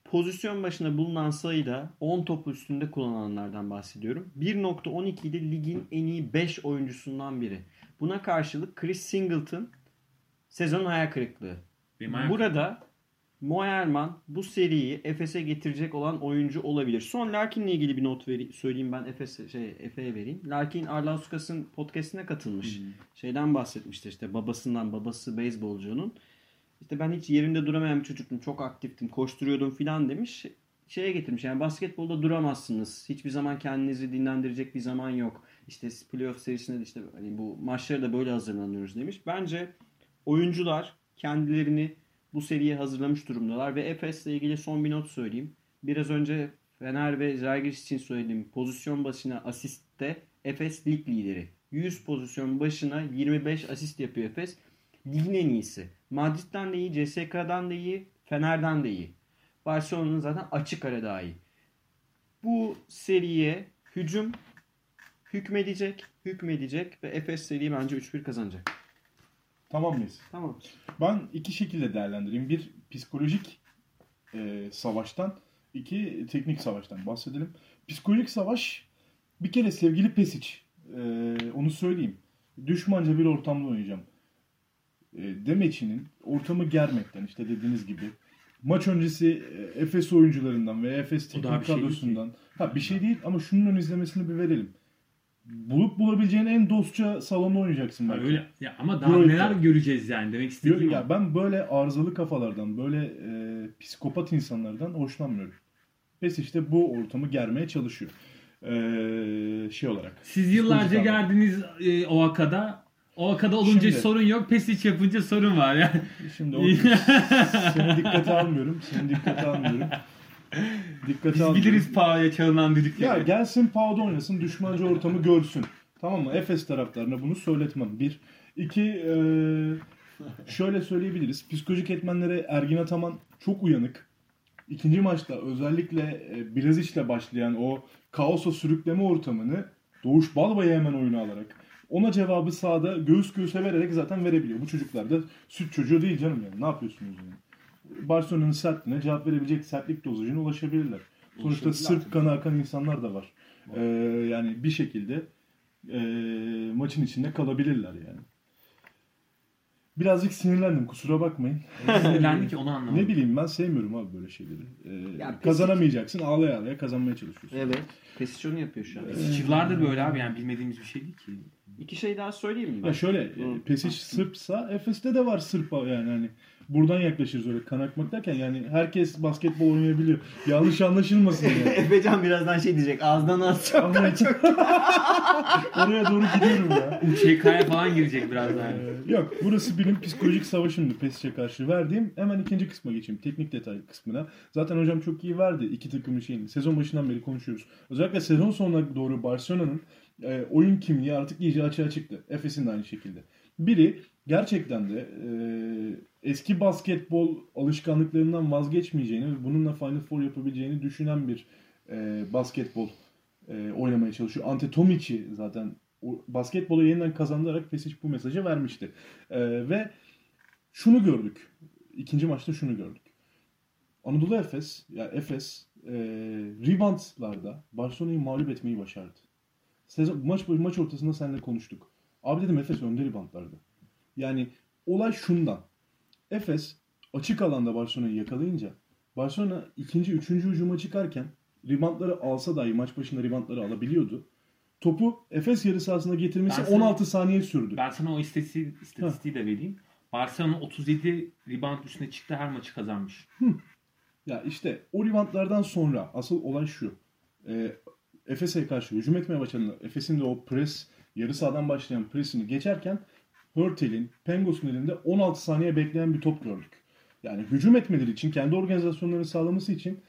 pozisyon başına bulunan sayıda 10 topu üstünde kullananlardan bahsediyorum. 1.12 idi ligin en iyi 5 oyuncusundan biri. Buna karşılık Chris Singleton sezon hayal kırıklığı. Benim Burada Moerman bu seriyi Efes'e getirecek olan oyuncu olabilir. Son Larkin'le ilgili bir not veri, söyleyeyim ben Efes'e şey Efe'ye vereyim. Larkin Arlauskas'ın podcast'ine katılmış. Şeyden bahsetmişti işte babasından babası beyzbolcunun. İşte ben hiç yerimde duramayan bir çocuktum. Çok aktiftim, koşturuyordum filan demiş. Şeye getirmiş yani basketbolda duramazsınız. Hiçbir zaman kendinizi dinlendirecek bir zaman yok. İşte playoff serisinde de işte hani bu maçlara da böyle hazırlanıyoruz demiş. Bence oyuncular kendilerini bu seriye hazırlamış durumdalar ve Efes'le ilgili son bir not söyleyeyim. Biraz önce Fener ve Zalgiris için söylediğim pozisyon başına asistte Efes lig lideri. 100 pozisyon başına 25 asist yapıyor Efes. Ligin en iyisi. Madrid'den de iyi, CSK'dan da iyi, Fener'den de iyi. Barcelona'nın zaten açık ara daha iyi. Bu seriye hücum hükmedecek, hükmedecek ve Efes seriyi bence 3-1 kazanacak. Tamam mıyız? Tamam. Ben iki şekilde değerlendireyim. Bir psikolojik e, savaştan, iki teknik savaştan bahsedelim. Psikolojik savaş bir kere sevgili Pesic. e, onu söyleyeyim. Düşmanca bir ortamda oynayacağım. E, Demeç'inin ortamı germekten işte dediğiniz gibi maç öncesi e, Efes oyuncularından ve Efes teknik bir şey kadrosundan. Ha bir şey değil ama şunun ön izlemesini bir verelim. Bulup bulabileceğin en dostça salonda oynayacaksın belki. öyle ya ama daha Böyle- neler göreceğiz yani demek istediğim o. ya ben böyle arızalı kafalardan, böyle e, psikopat insanlardan hoşlanmıyorum. Pes işte bu ortamı germeye çalışıyor. E, şey olarak. Siz yıllarca geldiniz e, OAKA'da. OAKA'da olunca Şimdi- sorun yok. Pesic yapınca sorun var yani. Şimdi o, seni dikkate almıyorum. Seni dikkate almıyorum. Dikkate Biz almıyorum. biliriz Pağ'ya çalınan düdükleri. Ya gelsin Pavda oynasın, düşmanca ortamı görsün. Tamam mı? Efes taraftarına bunu söyletmem. Bir. İki, e, şöyle söyleyebiliriz. Psikolojik etmenlere Ergin Ataman çok uyanık. İkinci maçta özellikle e, Bilezic'le başlayan o kaosa sürükleme ortamını Doğuş Balbay'ı hemen oyuna alarak Ona cevabı sahada göğüs göğüse vererek zaten verebiliyor. Bu çocuklar da süt çocuğu değil canım yani. Ne yapıyorsunuz yani? Barcelona'nın sertliğine cevap verebilecek sertlik dozajına ulaşabilirler. Sonuçta tabii. kanı akan insanlar da var. Ee, yani bir şekilde e, maçın içinde kalabilirler yani. Birazcık sinirlendim kusura bakmayın. Sinirlendi ki onu anlamadım. Ne bileyim ben sevmiyorum abi böyle şeyleri. Ee, Ya kazanamayacaksın ağlaya ağlaya kazanmaya çalışıyorsun. Evet. Pesisyonu yapıyor şu an. Yıllardır böyle abi yani bilmediğimiz bir şey değil ki. İki şey daha söyleyeyim mi ben? Ya şöyle e, Pesic Sırpsa Efes'te de var Sırp yani hani buradan yaklaşırız öyle kan akmak derken yani herkes basketbol oynayabiliyor. Yanlış anlaşılmasın yani. Efecan birazdan şey diyecek. Ağızdan az çok. Ama oraya doğru gidiyorum ya. UÇK'ya falan girecek birazdan. Ee, Yok burası benim psikolojik savaşımdı Pesic'e karşı verdiğim. Hemen ikinci kısma geçeyim. Teknik detay kısmına. Zaten hocam çok iyi verdi iki takımın şeyini. Sezon başından beri konuşuyoruz. Özellikle sezon sonuna doğru Barcelona'nın e, oyun kimliği artık iyice açığa çıktı. Efes'in de aynı şekilde. Biri gerçekten de e, eski basketbol alışkanlıklarından vazgeçmeyeceğini ve bununla Final Four yapabileceğini düşünen bir e, basketbol e, oynamaya çalışıyor. Ante Tomic'i zaten basketbolu yeniden kazandırarak Pesic bu mesajı vermişti. E, ve şunu gördük. İkinci maçta şunu gördük. Anadolu Efes, ya Efes e, reboundlarda Barcelona'yı mağlup etmeyi başardı. Sezon, maç maç ortasında seninle konuştuk. Abi dedim Efes önde reboundlarda. Yani olay şundan. Efes açık alanda Barcelona'yı yakalayınca Barcelona ikinci, üçüncü hücuma çıkarken reboundları alsa dahi maç başında reboundları alabiliyordu. Topu Efes yarı sahasına getirmesi Ben sana- 16 saniye sürdü. Ben sana o istatistiği, istatistiği de vereyim. Barcelona 37 rebound üstüne çıktı her maçı kazanmış. Ya işte o reboundlardan sonra asıl olay şu. Ee, Efes'e karşı hücum etmeye başladığında Efes'in de o pres, yarı sahadan başlayan presini geçerken Hurtel'in, Pengos'un elinde 16 saniye bekleyen bir top gördük. Yani hücum etmeleri için, kendi organizasyonlarını sağlaması için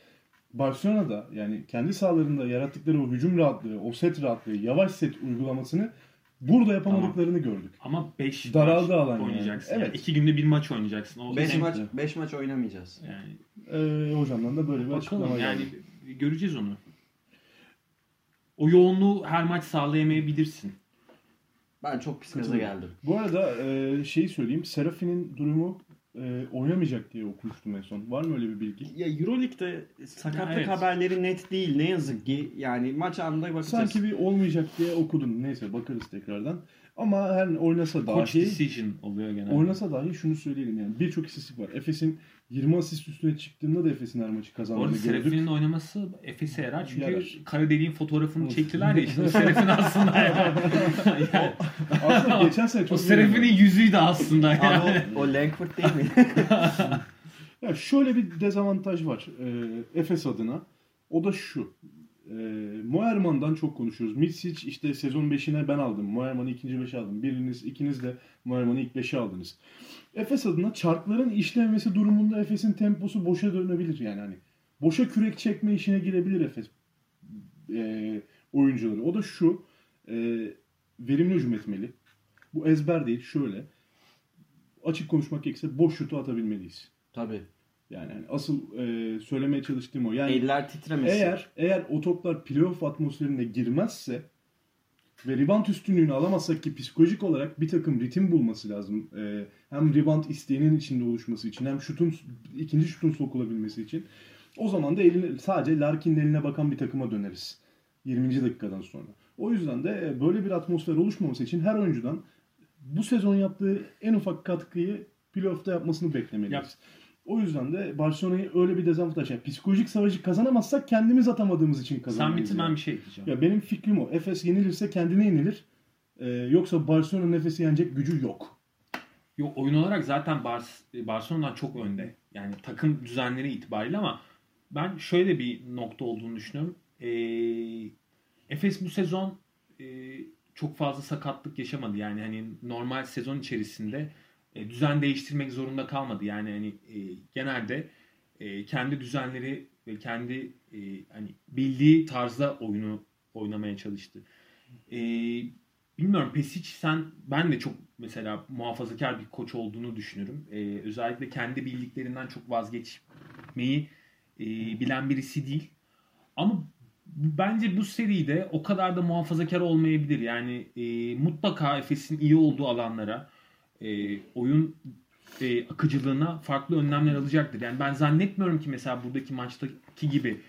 Barcelona'da yani kendi sahalarında yarattıkları o hücum rahatlığı, o set rahatlığı, yavaş set uygulamasını burada yapamadıklarını gördük. Ama 5 Daraldı maç alan yani. oynayacaksın. Evet. Yani. İki günde bir maç oynayacaksın. O 5 hem- maç 5 maç oynamayacağız. Yani Ee, hocamdan da böyle bir açıklama bakalım geldi. yani göreceğiz onu. O yoğunluğu her maç sağlayamayabilirsin. Ben çok pis gaza geldim. Bu arada e, şeyi söyleyeyim. Serafin'in durumu e, oynamayacak diye okumuştum en son. Var mı öyle bir bilgi? Ya Euroleague'de sakatlık Evet. haberleri net değil ne yazık ki. Yani maç anında bakacağız. Sanki bir olmayacak diye okudum. Neyse bakarız tekrardan. Ama her oynasa Coach dahi decision oluyor genelde. oynasa dahi şunu söyleyelim yani. Birçok istatistik var. Efes'in 20 asist üstüne çıktığında da Efes'in her maçı kazandığını gördük. Serafin'in oynaması Efes'e yarar. Çünkü Yarar. kara deliğin fotoğrafını çektiler ya işte. Serafin aslında yani. yani Aslında geçen sene çok o Serafin'in yüzüydü aslında Abi yani. o, o Langford değil mi? Ya şöyle bir dezavantaj var e, Efes adına. O da şu. E, Moerman'dan çok konuşuyoruz. Mitsic işte sezon 5'ine ben aldım. Moerman'ı ikinci 5'e aldım. Biriniz, ikiniz de Moerman'ı ilk 5'e aldınız. Efes adına çarkların işlemesi durumunda Efes'in temposu boşa dönebilir yani hani. Boşa kürek çekme işine girebilir Efes e, oyuncuları. O da şu. E, verimli hücum etmeli. Bu ezber değil. Şöyle. Açık konuşmak gerekirse boş şutu atabilmeliyiz. Tabii. Yani hani asıl e, söylemeye çalıştığım o. Yani Eller titremesin. eğer eğer o toplar playoff atmosferine girmezse ve rebound üstünlüğünü alamazsak ki psikolojik olarak bir takım ritim bulması lazım. E, hem rebound isteğinin içinde oluşması için hem şutun ikinci şutun sokulabilmesi için. O zaman da eline, sadece Larkin'in eline bakan bir takıma döneriz. 20. dakikadan sonra. O yüzden de e, böyle bir atmosfer oluşmaması için her oyuncudan bu sezon yaptığı en ufak katkıyı playoff'ta yapmasını beklemeliyiz. Yap. O yüzden de Barcelona'yı öyle bir dezavantaj. Yani psikolojik savaşı kazanamazsak kendimiz atamadığımız için Sen kazanamayız. bitir ben yani. bir şey diyeceğim. Ya benim fikrim o. Efes yenilirse kendine yenilir. Ee, yoksa Barcelona'nın Efes'i yenecek gücü yok. Yok oyun olarak zaten Bar- Barcelona'dan çok önde. Yani takım düzenleri itibariyle ama ben şöyle bir nokta olduğunu düşünüyorum. Ee, Efes bu sezon e, çok fazla sakatlık yaşamadı. Yani hani normal sezon içerisinde e, düzen değiştirmek zorunda kalmadı. Yani hani e, genelde e, kendi düzenleri ve kendi e, hani bildiği tarzda oyunu oynamaya çalıştı. E, bilmiyorum Pesic sen ben de çok mesela muhafazakar bir koç olduğunu düşünürüm. E, özellikle kendi bildiklerinden çok vazgeçmeyi e, bilen birisi değil. Ama bence bu seride o kadar da muhafazakar olmayabilir. Yani e, mutlaka Efes'in iyi olduğu alanlara e, oyun e, akıcılığına farklı önlemler alacaktır. Yani ben zannetmiyorum ki mesela buradaki maçtaki gibi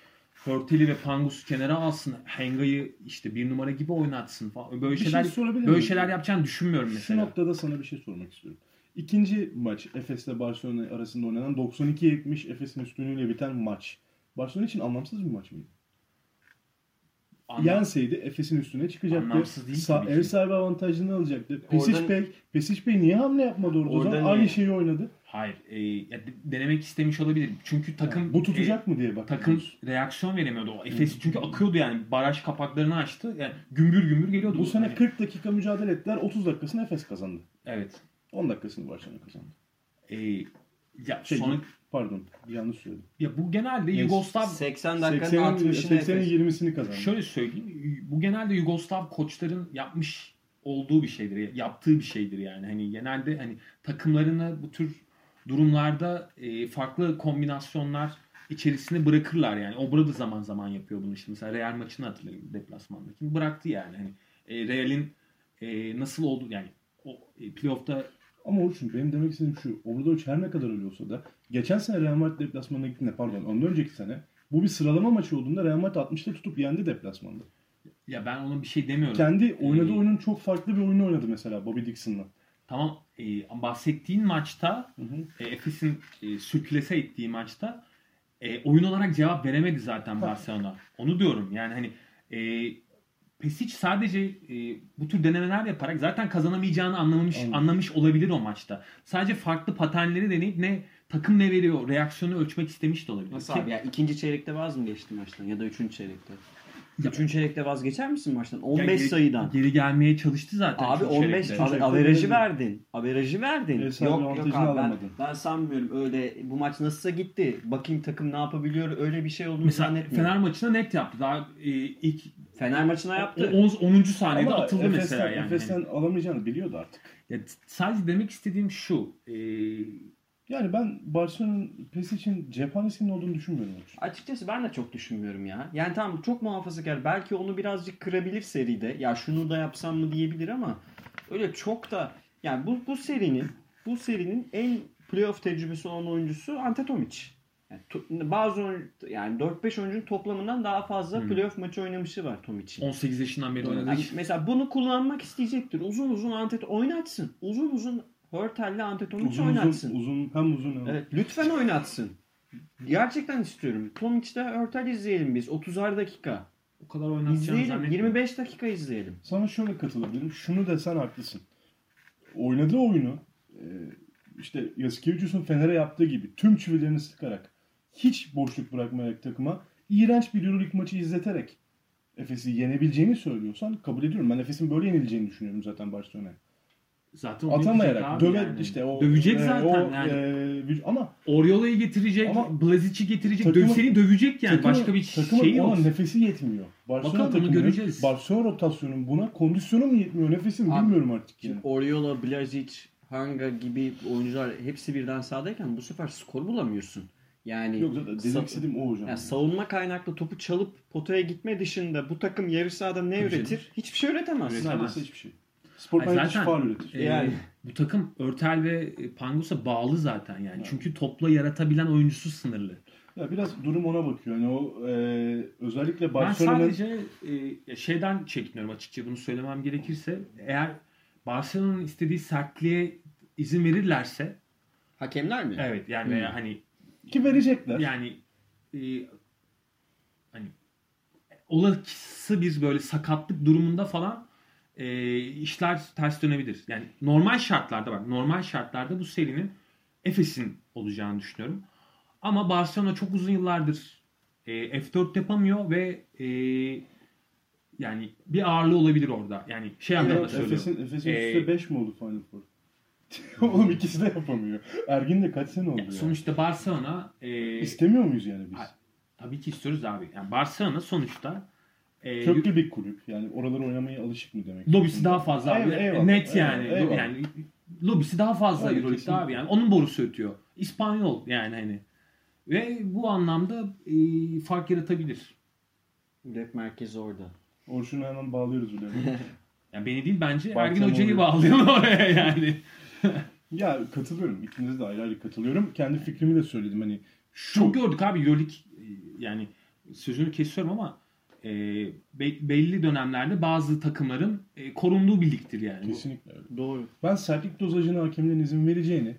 Hörteli ve Pangus'u kenara alsın. Henga'yı işte bir numara gibi oynatsın falan. Böyle Bir şey şeyler sorabilir böyle miyim? şeyler yapacağını düşünmüyorum Şu mesela. noktada sana bir şey sormak istiyorum. İkinci maç Efes'le Barcelona arasında oynanan 92-70 Efes'in üstünlüğüyle biten maç. Barcelona için anlamsız bir maç mıydı? Anlam- Yenseydi Efes'in üstüne çıkacaktı. Anlamsız değil Sa- ev sahibi avantajını alacaktı. Pesic Oradan- Bey, Pesic Bey niye hamle yapmadı orada? Oradan zaman? Aynı niye? şeyi oynadı. Hayır. e, ya de- denemek istemiş olabilir. Çünkü takım Bu e, tutacak mı diye bak. takım reaksiyon veremiyordu. O Efes çünkü akıyordu yani. Baraj kapaklarını açtı. Yani gümbür gümbür geliyordu. Bu sene Hani- 40 dakika mücadele ettiler. 30 dakikasını Efes kazandı. Evet. 10 dakikasını Barcelona kazandı. E, ya Şey, sonra pardon yanlış söyledim. ya bu genelde Neyse. Yugoslav 80 dakikanın 80'in 60'ını 80'in Efes. 20'sini kazandı. şöyle söyleyeyim. Bu genelde Yugoslav koçların yapmış olduğu bir şeydir. Yaptığı bir şeydir yani. Hani genelde hani takımlarını bu tür durumlarda e, farklı kombinasyonlar içerisine bırakırlar yani. Obrado zaman zaman yapıyor bunu işte. Mesela Real maçını hatırlayın deplasmandaki. Bıraktı yani. Hani e, Real'in e, nasıl oldu yani o e, playoff'ta Ama Orçun benim demek istediğim şu. Obradoviç her ne kadar öyle olsa da geçen sene Real Madrid deplasmanına gittiğinde pardon ondan önceki sene bu bir sıralama maçı olduğunda Real Madrid 60'ta tutup yendi deplasmanda. ya ben ona bir şey demiyorum. Kendi oynadığı Ee, oyunun çok farklı bir oyunu oynadı mesela Bobby Dixon'la. Tamam e, bahsettiğin maçta Hı hı. e, Efes'in e, sürklese ettiği maçta e, oyun olarak cevap veremedi zaten Barcelona. Onu diyorum yani hani e, Pesic sadece e, bu tür denemeler yaparak zaten kazanamayacağını anlamış Anladım. anlamış olabilir o maçta. Sadece farklı paternleri deneyip ne takım ne veriyor reaksiyonu ölçmek istemiş de olabilir. Nasıl Ki- abi ya ikinci çeyrekte vaz mı geçti maçtan ya da üçüncü çeyrekte? Ya- Üçüncü çeyrekte vazgeçer misin maçtan? Ya 15 geri- sayıdan. Geri gelmeye çalıştı zaten. Abi şu 15 çeyrekte. abi, averajı verdin. Averajı verdin. Sahibi Yok yok abi ben, alamadın. ben sanmıyorum öyle bu maç nasılsa gitti. Bakayım takım ne yapabiliyor öyle bir şey olduğunu Mesela zannetmiyorum. Fener maçına net yaptı. Daha e, ilk Fener maçına yaptı. 10. 10. saniyede Ama atıldı Efes'ten, mesela yani. Efes'ten alamayacağını biliyordu artık. Ya, sadece demek istediğim şu. e, Yani ben Barcelona'nın Pesic'in cephanesinin olduğunu düşünmüyorum. Açıkçası ben de çok düşünmüyorum ya. Yani tamam çok muhafazakar. Belki onu birazcık kırabilir seride. Ya şunu da yapsam mı diyebilir ama öyle çok da yani bu bu serinin bu serinin en playoff tecrübesi olan oyuncusu Ante Tomic. Yani bazı oyun, yani 4-5 oyuncunun toplamından daha fazla Hmm. playoff maçı oynamışı var Tomic'in. 18 yaşından beri oynadı. Yani mesela bunu kullanmak isteyecektir. Uzun uzun Ante oynatsın. Uzun uzun Hörtel'le Ante Tomic Uzun oynatsın. uzun, uzun hem uzun hem Evet, lütfen oynatsın. Gerçekten istiyorum. Tomic'te Hörtel izleyelim biz. 30'ar dakika. O kadar oynatacağını İzleyelim. zannetmiyorum. 25 dakika izleyelim. Sana şöyle katılabilirim. Şunu desen haklısın. Oynadığı oyunu e, işte Yasikevicius'un Fener'e yaptığı gibi tüm çivilerini sıkarak hiç boşluk bırakmayarak takıma iğrenç bir Euroleague maçı izleterek Efes'i yenebileceğini söylüyorsan kabul ediyorum. Ben Efes'in böyle yenileceğini düşünüyorum zaten Barcelona'ya. Zaten Atamayarak, döve yani. işte o dövecek e, zaten o, yani. e, ama Oriola'yı getirecek, Ama Blazic'i getirecek, döv, seni dövecek yani. takımın- Başka bir şey yok. ona nefesi yetmiyor. Barcelona Bakalım, takımının göreceğiz. Barcelona rotasyonun buna kondisyonu mu yetmiyor nefesi mi bilmiyorum artık yani. Oriola, Blazic, Hanga gibi oyuncular hepsi birden sahadayken bu sefer skor bulamıyorsun. Yani Yok zaten demek istediğim o hocam. yani savunma kaynaklı topu çalıp potaya gitme dışında bu takım yarı sahada ne Tabii üretir? Hiçbir şey üretemez. Üretemez. Hiçbir şey. Spor zaten- faal üretir. Ee, Yani. bu takım Örtel ve e, Pangos'a bağlı zaten yani. Çünkü topla yaratabilen oyuncusu sınırlı. Ya biraz durum ona bakıyor. Yani o e, özellikle Ben Barcelona'nın sadece e, şeyden çekiniyorum açıkça bunu söylemem gerekirse. Eğer Barcelona'nın istediği sertliğe izin verirlerse Hakemler mi? evet yani veya hani ki verecekler. yani e, hani olası bir böyle sakatlık durumunda falan e, işler ters dönebilir. Yani normal şartlarda bak normal şartlarda bu serinin Efes'in olacağını düşünüyorum. Ama Barcelona çok uzun yıllardır e, F4 yapamıyor ve e, yani bir ağırlığı olabilir orada. Yani şey anlamda Evet, söylüyorum. Efes'in Efes'in üstte 5 mi oldu Final Four? Oğlum ikisi de yapamıyor. Ergin de kaç sene oldu ya? Sonuçta Barcelona e, İstemiyor muyuz yani biz? Tabii ki istiyoruz abi. Yani Barcelona sonuçta e, Köklü bir kulüp. Yani oraları oynamaya alışık mı demek? lobisi daha fazla abi. Eyvallah, eyvallah, Net eyvallah, yani. eyvallah. Yani lobisi daha fazla Evet, Euroleague'de abi yani. Onun borusu ötüyor. İspanyol yani hani. Ve bu anlamda e, fark yaratabilir. Rap merkezi orada. Orçun'u hemen bağlıyoruz bile. Yani beni değil bence Ergin Hoca'yı bağlayalım oraya yani. ya katılıyorum. İkinize de ayrı ayrı katılıyorum. Kendi fikrimi de söyledim. Hani şu Çok gördük abi Euroleague yani sözünü kesiyorum ama e, be- belli dönemlerde bazı takımların e, korunduğu bir ligdir yani. kesinlikle öyle. Doğru. Ben sertlik dozajına hakemlerin izin vereceğini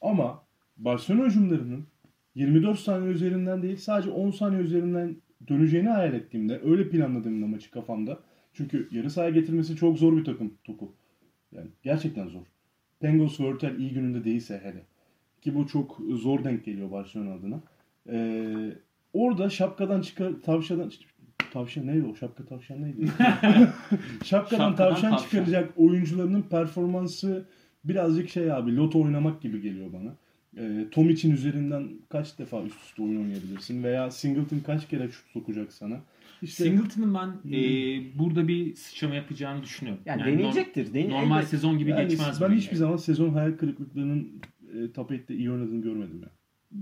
ama Barcelona hücumlarının 24 saniye üzerinden değil sadece 10 saniye üzerinden döneceğini hayal ettiğimde öyle planladığımda maçı kafamda. Çünkü yarı sahaya getirmesi çok zor bir takım topu. Yani gerçekten zor. Pengos Vörtel iyi gününde değilse hele. Ki bu çok zor denk geliyor Barcelona adına. Ee, orada şapkadan çıkar tavşadan tavşan neydi o şapka tavşan neydi? Şapkadan, Şapkadan tavşan, tavşan. çıkaracak oyuncularının performansı birazcık şey abi loto oynamak gibi geliyor bana. Ee, Tom için üzerinden kaç defa üst üste oyun oynayabilirsin veya Singleton kaç kere şut sokacak sana. İşte Singleton'ın ben e, burada bir sıçrama yapacağını düşünüyorum. Yani, Yani deneyecektir. Dene- Normal elbet. sezon gibi yani geçmez. ben hiçbir yani. zaman sezon hayal kırıklıklarının e, top 8'te iyi oynadığını görmedim ya.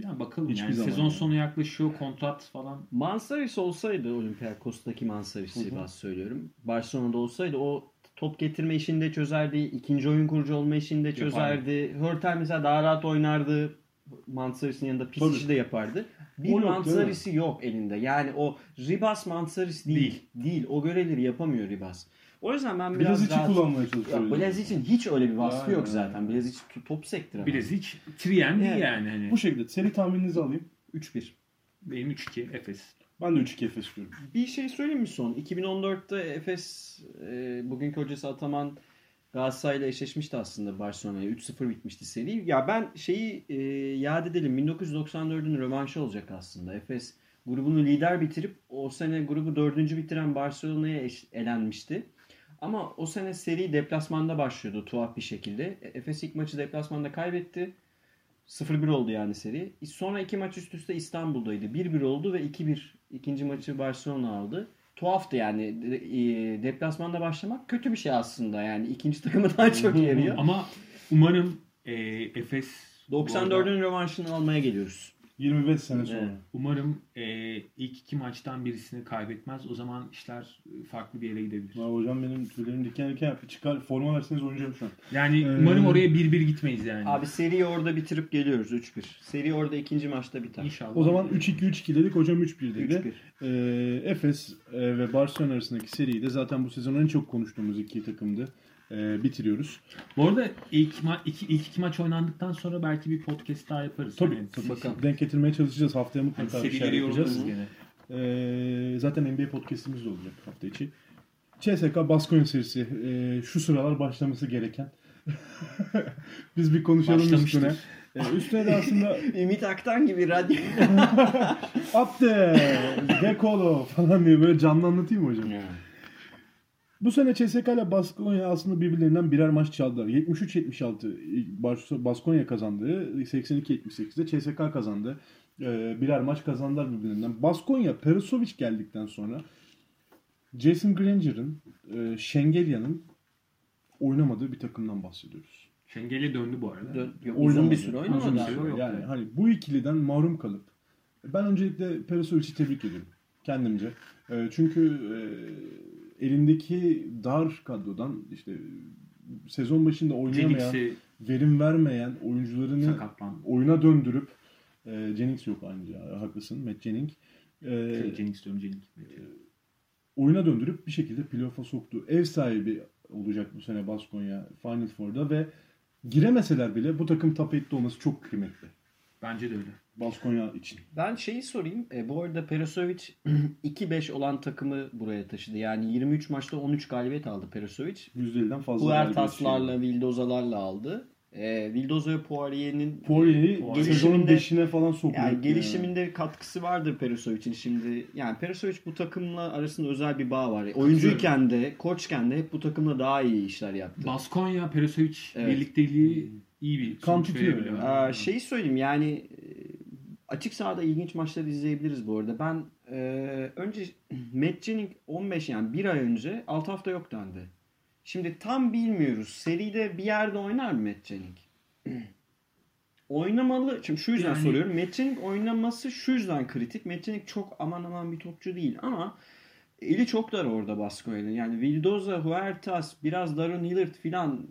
Yani bakalım Hiçbir yani zaman sezon yani. sonu yaklaşıyor kontrat falan. Mansaris olsaydı Olympiakos'taki Mansaris Hı hı. Sivas söylüyorum. Barcelona'da olsaydı o top getirme işini de çözerdi. ikinci oyun kurucu olma işini de çözerdi. Hörtel mesela daha rahat oynardı. Mansaris'in yanında pis Tabii. işi de yapardı. Bir O değil? Mansaris'i yok elinde. Yani o Ribas Mansaris değil. Değil. O görevleri yapamıyor Ribas. O yüzden ben biraz içi daha... kullanmaya çalışıyor. Ya Blazic'in hiç öyle bir vasfı Yani. yok zaten. Blazic top sektiren. Trien değil Evet. yani. Hani. Bu şekilde seri tahmininizi alayım. 3-1. Benim 3-2 Efes. Ben de 3-2 Efes diyorum. Bir şey söyleyeyim mi son? 2014'te Efes e, bugünkü hocası Ataman Galatasaray'la eşleşmişti aslında Barcelona'ya. 3-0 bitmişti seri. Ya ben şeyi e, yad edelim. 1994'ün rövanşı olacak aslında. Efes grubunu lider bitirip o sene grubu dördüncü bitiren Barcelona'ya elenmişti. Ama o sene seri deplasmanda başlıyordu tuhaf bir şekilde. E, Efes ilk maçı deplasmanda kaybetti. 0-1 oldu yani seri. Sonra iki maç üst üste İstanbul'daydı. 1-1 oldu ve 2-1 ikinci maçı Barcelona aldı. Tuhaftı yani. E, Deplasmanda başlamak kötü bir şey aslında yani. ikinci takımı daha çok yarıyor. Ama umarım e, Efes bu arada- 94'ün rövanşını almaya geliyoruz. 25 sene sonra. Evet. Umarım e, ilk iki maçtan birisini kaybetmez. O zaman işler e, farklı bir yere gidebilir. Ya hocam benim tüylerim diken diken yaptı. Çıkar forma verseniz oynayacağım şu an. Yani Ee, umarım oraya 1-1 gitmeyiz yani. Abi seriyi orada bitirip geliyoruz 3-1. Seri orada ikinci maçta biter. İnşallah. O zaman 3-2-3-2 dedik. Hocam 3-1 dedi. 3-1. Ee, Efes e, ve Barcelona arasındaki seriyi de zaten bu sezon en çok konuştuğumuz iki takımdı. Ee, bitiriyoruz. Bu arada ilk, ma- iki, ilk iki maç oynandıktan sonra belki bir podcast daha yaparız. Tabii, Yani tabii. bakalım. Denk getirmeye çalışacağız. Haftaya Hani mutlaka bir serileri şeyler yapacağız. gene. Ee, zaten NBA podcastimiz de olacak hafta içi. CSK Baskonya serisi e, şu sıralar başlaması gereken. Biz bir konuşalım üstüne. Ee, üstüne de aslında Ümit Aktan gibi radyo. Abde, Dekolo falan diye böyle canlı anlatayım mı hocam? Bu sene CSK ile Baskonya aslında birbirlerinden birer maç çaldılar. 73-76 Bas- Baskonya kazandı. 82-78'de CSK kazandı. Ee, birer maç kazandılar birbirlerinden. Baskonya, Perisovic geldikten sonra Jason Granger'ın, e, Şengelya'nın oynamadığı bir takımdan bahsediyoruz. Şengel'e döndü bu arada. Dön- uzun bir süre oynamadı. Uzun bir süre. Yok Yani yani. hani bu ikiliden mahrum kalıp ben öncelikle Perisovic'i tebrik ediyorum kendimce. E, çünkü e, elindeki dar kadrodan işte sezon başında oynayamayan, Jennings verim vermeyen oyuncularını sakatlandı. oyuna döndürüp e, Jennings yok aynı haklısın Matt Jennings. E, Şey, Jennings diyorum Jennings. oyuna döndürüp bir şekilde playoff'a soktu. Ev sahibi olacak bu sene Baskonya Final Four'da ve giremeseler bile bu takım 8'de olması çok kıymetli. Bence de öyle. Baskonya için. Ben şeyi sorayım. E, bu arada Perisovic 2-5 olan takımı buraya taşıdı. Yani 23 maçta 13 galibiyet aldı Perisovic. %50'den fazla Puertaslarla, Vildozalarla aldı. E, Vildoza ve Poirier'in Poirier'i Poirier. sezonun Gelişiminde- 5'ine falan sokuyor. yani gelişiminde katkısı vardır Perisovic'in şimdi. Yani Perisovic bu takımla arasında özel bir bağ var. Oyuncuyken de, koçken de hep bu takımla daha iyi işler yaptı. Baskonya, Perisovic Evet. birlikteliği iyi bir Kan sonuç tutuyor verebiliyor. yani. Ee, şeyi söyleyeyim yani e, açık sahada ilginç maçlar izleyebiliriz bu arada. Ben e, önce Matt Jennings 15 yani bir ay önce 6 hafta yok dendi. Şimdi tam bilmiyoruz. Seride bir yerde oynar mı Matt Jennings? Oynamalı. Şimdi şu yüzden Yani- soruyorum. Matt Jennings oynaması şu yüzden kritik. Matt Jennings çok aman aman bir topçu değil ama eli çok dar orada Baskonya'nın. Yani Vildoza, Huertas, biraz Darren Hillard filan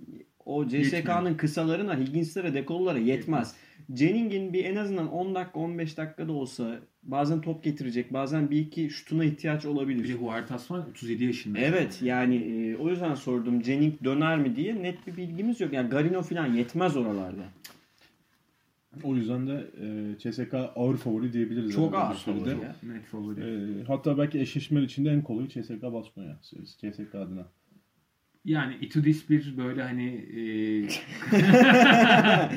o CSK'nın kısalarına, Higgins'lere, dekollara yetmez. Jenning'in bir en azından 10 dakika 15 dakikada olsa bazen top getirecek, bazen bir iki şutuna ihtiyaç Bir olabilir. de Huertas var 37 yaşında. Evet yani e, o yüzden sordum Jennings döner mi diye net bir bilgimiz yok. Yani Garino filan yetmez oralarda. O yüzden de e, CSK ağır favori diyebiliriz. Çok ağır favori ya. Net favori. E, hatta belki eşleşmeler içinde en kolayı CSK Baskonya. CSK adına. Yani Itudis bir böyle hani e,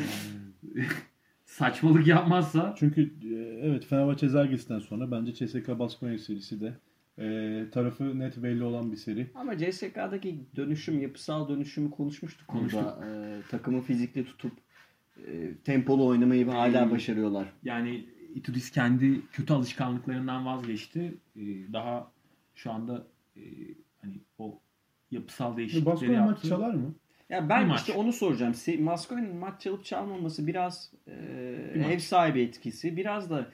saçmalık yapmazsa Çünkü e, evet Fenerbahçe Zalgiris'ten sonra bence CSK Baskonya serisi de e, tarafı net belli olan bir seri. Ama CSK'daki dönüşüm, yapısal dönüşümü konuşmuştuk. Konuştuk. Burada. E, takımı fizikli tutup e, tempolu oynamayı hala başarıyorlar. yani Itudis kendi kötü alışkanlıklarından vazgeçti. E, daha şu anda e, hani o yapısal değişiklikleri Baskonya maç yaptı. çalar mı? Ya ben Bir maç. işte onu soracağım. Maskonya'nın maç çalıp çalmaması biraz e, Bir ev maç. sahibi etkisi. Biraz da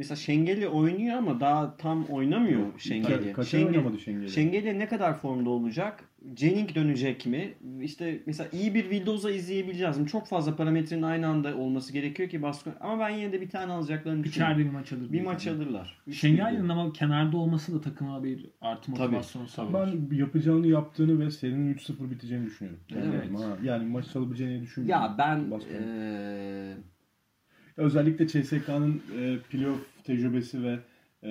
mesela Şengeli oynuyor ama daha tam oynamıyor Şengeli. Kaç Şengeli- oynamadı Şengeli? Şengeli ne kadar formda olacak? Jennings dönecek mi? İşte mesela iyi bir Vildoza izleyebileceğiz mi? Çok fazla parametrenin aynı anda olması gerekiyor ki Baskonya. Ama ben yine de bir tane alacaklarını düşünüyorum. İçeride bir maç alır. Bir maç alırlar. Üç Şengel'in bir. ama kenarda olması da takıma bir artı motivasyon sağlar. Ben yapacağını yaptığını ve serinin 3-0 biteceğini düşünüyorum. Evet. Yani, ha, yani maç çalabileceğini düşünmüyorum. Ya ben Özellikle CSK'nın e, playoff tecrübesi ve e,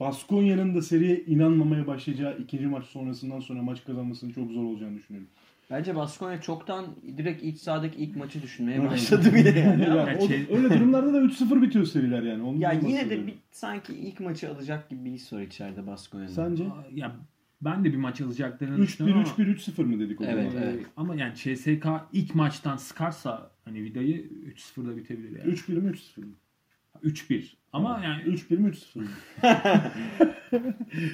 Baskonya'nın da seriye inanmamaya başlayacağı ikinci maç sonrasından sonra maç kazanmasının çok zor olacağını düşünüyorum. bence Baskonya çoktan direkt iç sahadaki ilk maçı düşünmeye başladı bile yani. Ya, Ya o- şey- öyle durumlarda da 3-0 bitiyor seriler yani. Onu ya yine de bir, sanki ilk maçı alacak gibi bir his var içeride Baskonya'nın. Sence? Aa, Ya ben de bir maç alacaklarını düşünüyorum ama, 3-1-3-1-3-0 mı dedik o Evet, zaman? evet. Ama yani CSK ilk maçtan sıkarsa hani vidayı 3-0'da bitebilir yani. 3-1 mi 3-0 mı? 3-1. Ama yani 3-1 mi 3-0 mı?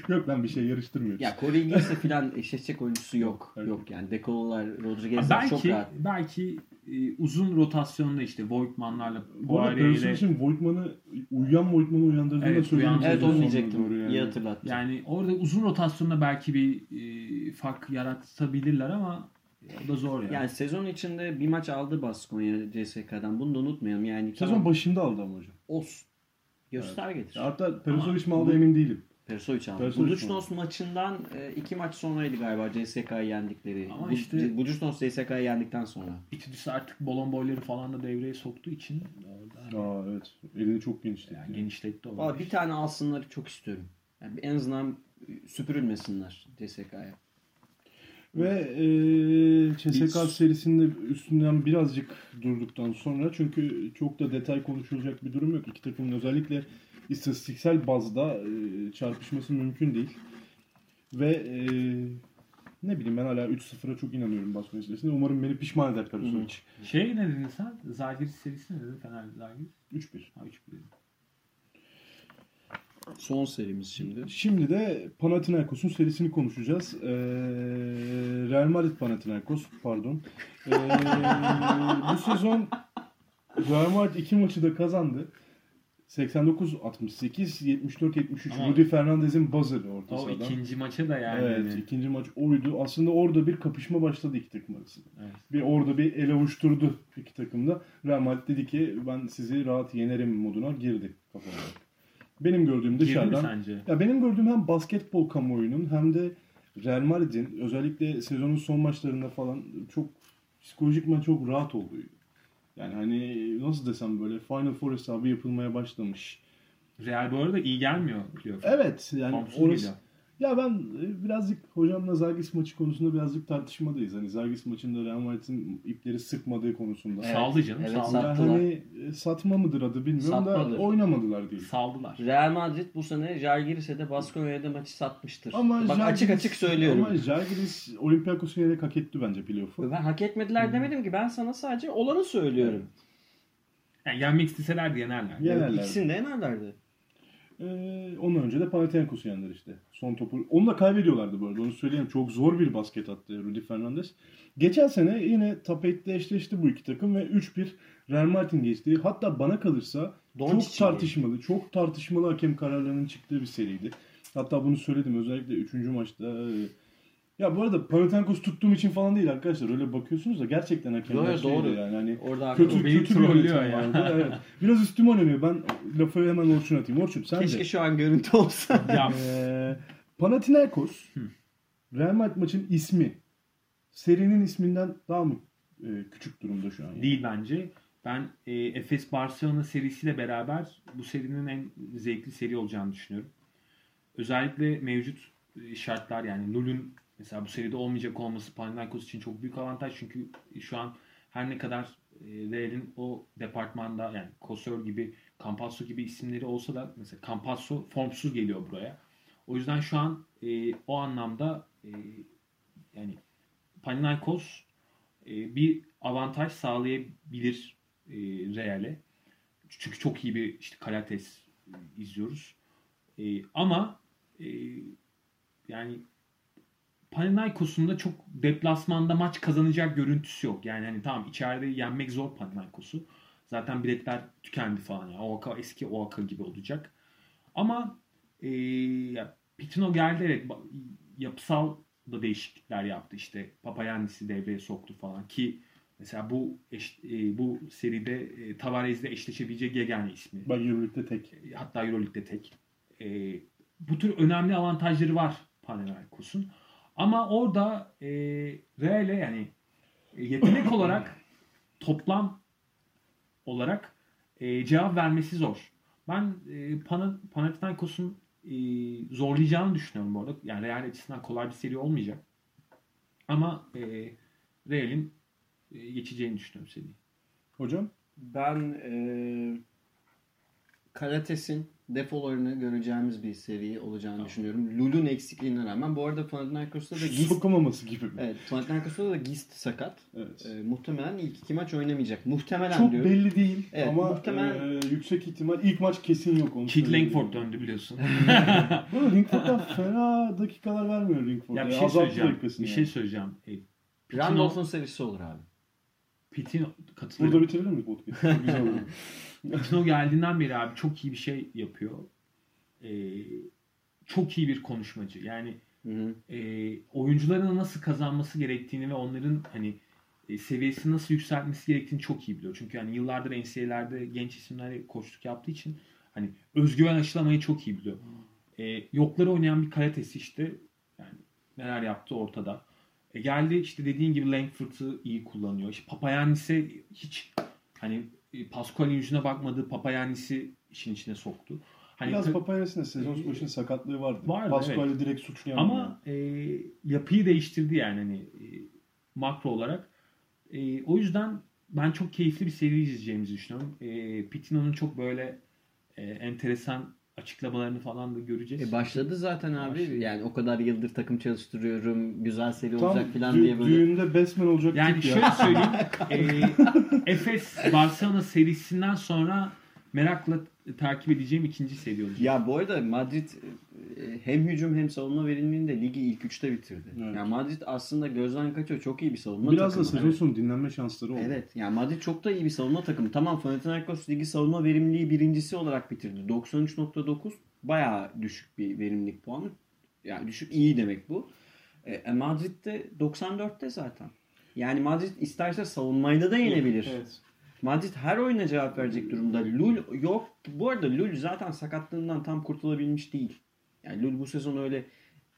Yok lan bir şey yarıştırmıyoruz. Ya Corey Gils'le filan eşleşecek oyuncusu yok. Evet. Yok yani Dekolo'lar, Rodriguez'ler çok rahat. belki e, uzun rotasyonda işte Voigtman'larla Bu arada Poirier ile Perisic Voigtman'ı uyuyan Voigtman'ı uyandırdığını Evet, da uyan- Evet onu diyecektim. yani. İyi hatırlattın. yani orada uzun rotasyonda belki bir e, fark yaratabilirler ama o da zor yani. Yani sezon içinde bir maç aldı Baskonya CSK'dan. Bunu da unutmayalım. Yani Sezon tamam, başında aldı ama hocam. olsun. Göstergedir. Ya Hatta Perisovic mi aldı bu- emin değilim. Persovic aldı. Budućnost maçından e, iki maç sonraydı galiba CSK'yı yendikleri. Ama Bu- işte- Budućnost CSK'yı yendikten sonra. İtudis artık bolon boyları falan da devreye soktuğu için orada Aa evet. Elini çok genişletti. yani genişletti o. Valla bir tane alsınlar çok istiyorum. Yani en azından süpürülmesinler CSK'ya. Ve e, CSK Biz- serisinde üstünden birazcık durduktan sonra çünkü çok da detay konuşulacak bir durum yok. İki takımın özellikle istatistiksel bazda e, çarpışması mümkün değil. Ve e, ne bileyim ben hala 3-0'a çok inanıyorum Baskonya serisinde. Umarım beni pişman eder Perisovic. Şey ne dedin sen? Zalgiris serisi ne dedin? Fener Zalgiris. 3-1. Ha 3-1 dedin. Son serimiz şimdi. Şimdi de Panathinaikos'un serisini konuşacağız. Ee, Real Madrid Panathinaikos pardon. Ee, bu sezon Real Madrid iki maçı da kazandı. 89-68, 74-73. Ama- Rudy Fernandez'in buzzer'ı orta O sahadan. ikinci maça da yani. Evet, ikinci maç oydu. Aslında orada bir kapışma başladı iki takım arasında. Evet. Bir orada bir ele avuşturdu iki takımda. Real Madrid dedi ki ben sizi rahat yenerim moduna girdi kafamda. Benim gördüğüm dışarıdan sence? ya benim gördüğüm hem basketbol kamuoyunun hem de Real Madrid'in özellikle sezonun son maçlarında falan çok psikolojikman çok rahat olduğu. Yani hani nasıl desem böyle Final Four hesabı yapılmaya başlamış. Real bu arada iyi gelmiyor playoff. Evet yani Formsuz orası... geliyor. Ya ben e, birazcık hocamla Zagis maçı konusunda birazcık tartışmadayız. Hani Zagis maçında Real Madrid'in ipleri sıkmadığı konusunda. Evet. Saldı canım. Evet, saldı. hani satma mıdır adı bilmiyorum Satmadır. da oynamadılar değil. Saldılar. Real Madrid bu sene Jalgiris'e de Baskonya'ya da maçı satmıştır. Ama Bak Žalgiris- açık açık söylüyorum. Ama Žalgiris Olympiakos'u yenerek hak etti bence playoff'u. Ben hak etmediler demedim ki ben sana sadece olanı söylüyorum. Yani yenmek isteselerdi yenerler. Ya- Yenerler. İkisini de yenerlerdi. Ee, ondan önce de Panathinaikos'u yendiler işte. Son topu. Onu da kaybediyorlardı bu arada. Onu söyleyeyim. Çok zor bir basket attı Rudy Fernandez. Geçen sene yine 8'de eşleşti bu iki takım ve 3-1 Real Madrid'in geçtiği. Hatta bana kalırsa Doncic'in çok tartışmalı, çok tartışmalı hakem kararlarının çıktığı bir seriydi. Hatta bunu söyledim özellikle 3. maçta. Ya bu arada Panathinaikos tuttuğum için falan değil arkadaşlar. Öyle bakıyorsunuz da gerçekten hakemler şeydi doğru. yani. Hani Orada kötü, beni kötü bir trollüyor yönetim ya. vardı. Evet. Biraz üstüme oynanıyor. Ben lafı hemen Orçun atayım. Orçun sen Keşke de. şu an görüntü olsa. Ya Ee, Panathinaikos Real Madrid maçın ismi serinin isminden daha mı e, küçük durumda şu an? yani? değil bence. Ben e, Efes Barcelona serisiyle beraber bu serinin en zevkli seri olacağını düşünüyorum. Özellikle mevcut e, şartlar yani Lul'ün mesela bu seride olmayacak olması Panathinaikos için çok büyük avantaj çünkü şu an her ne kadar e, Real'in o departmanda yani Kosor gibi Campasso gibi isimleri olsa da mesela Campasso formsuz geliyor buraya. O yüzden şu an e, o anlamda e, yani Panathinaikos e, bir avantaj sağlayabilir e, Real'e. Çünkü çok iyi bir işte Kalates e, izliyoruz. E, ama e, yani Panathinaikos'un da çok deplasmanda maç kazanacak görüntüsü yok. Yani hani tamam içeride yenmek zor Panathinaikos'u. Zaten biletler tükendi falan. Yani Oaka eski Oaka gibi olacak. Ama e, ya Pitino geldi evet yapısal da değişiklikler yaptı. İşte Papayannis'i devreye soktu falan ki mesela bu eş- e, bu seride e, Tavares'le eşleşebilecek yegane ismi. Bak Euroleague'de tek. Hatta Euroleague'de tek. E, bu tür önemli avantajları var Panathinaikos'un. Ama orada e, Real'e yani e, yetenek olarak toplam olarak e, cevap vermesi zor. Ben e, Pana- Panathinaikos'un e, zorlayacağını düşünüyorum bu arada. Yani Real açısından kolay bir seri olmayacak. Ama e, Real'in e, geçeceğini düşünüyorum seriyi. Hocam Ben e, Kalates'in defolarını göreceğimiz bir seri olacağını düşünüyorum. Lul'un eksikliğine rağmen. Bu arada Panathinaikos'ta da Gist, sokamaması gibi mi? evet, Panathinaikos'ta da Gist sakat. Evet. E, muhtemelen ilk iki maç oynamayacak. Muhtemelen Çok diyorum. belli değil Evet, ama muhtemelen- e, yüksek ihtimal ilk maç kesin yok. Onu söyleyeyim. Langford döndü biliyorsun. Bu arada Ringford'dan fena dakikalar vermiyor Ringford. ya bir şey söyleyeceğim. Bir yani. şey söyleyeceğim. E, Randolph'un serisi olur abi. Pitino katılıyorum. Burada bitirelim mi podcast? Çok güzel olur. Pitino geldiğinden beri abi çok iyi bir şey yapıyor. Ee, çok iyi bir konuşmacı. Yani Hı hı. e, oyuncuların nasıl kazanması gerektiğini ve onların hani e, seviyesini nasıl yükseltmesi gerektiğini çok iyi biliyor. Çünkü hani yıllardır NCAA'lerde genç isimlerle koçluk yaptığı için hani özgüven aşılamayı çok iyi biliyor. E, yokları oynayan bir karatesi işte yani neler yaptı ortada. E, geldi işte dediğin gibi Langford'u iyi kullanıyor. İşte Papayannis'e hiç hani e, Pascual'in yüzüne bakmadığı Papayannis'i işin içine soktu. Hani Biraz da sezon başında sakatlığı vardı. Vardı, Pascual'i direkt suçlayan. ama e, yapıyı değiştirdi yani hani e, makro olarak. E, o yüzden ben çok keyifli bir seri izleyeceğimizi düşünüyorum. E, Pitino'nun çok böyle e, enteresan açıklamalarını falan da göreceğiz. E başladı zaten abi. Başladı. Yani o kadar yıldır takım çalıştırıyorum. Güzel seri Tam olacak falan dü- diye böyle. düğünde Besmen olacak yani tip ya. şöyle söyleyeyim. e, Efes Barcelona serisinden sonra merakla takip edeceğim ikinci seri olacak. Ya bu arada Madrid e, hem hücum hem savunma verimliliğinde ligi ilk üçte bitirdi. Evet. Yani Madrid aslında gözden kaçıyor. Çok iyi bir savunma Biraz da takımı. sezon sonu dinlenme şansları oldu. Evet. Yani Madrid çok da iyi bir savunma takımı. Tamam Panathinaikos ligi savunma verimliliği birincisi olarak bitirdi. 93.9 bayağı düşük bir verimlilik puanı. Yani düşük iyi demek bu. E, E, Madrid de 94'te zaten. Yani Madrid isterse savunmayla da yenebilir. Evet. Madrid her oyuna cevap verecek durumda. Lul yok. Bu arada Lul zaten sakatlığından tam kurtulabilmiş değil. Yani Lul bu sezon öyle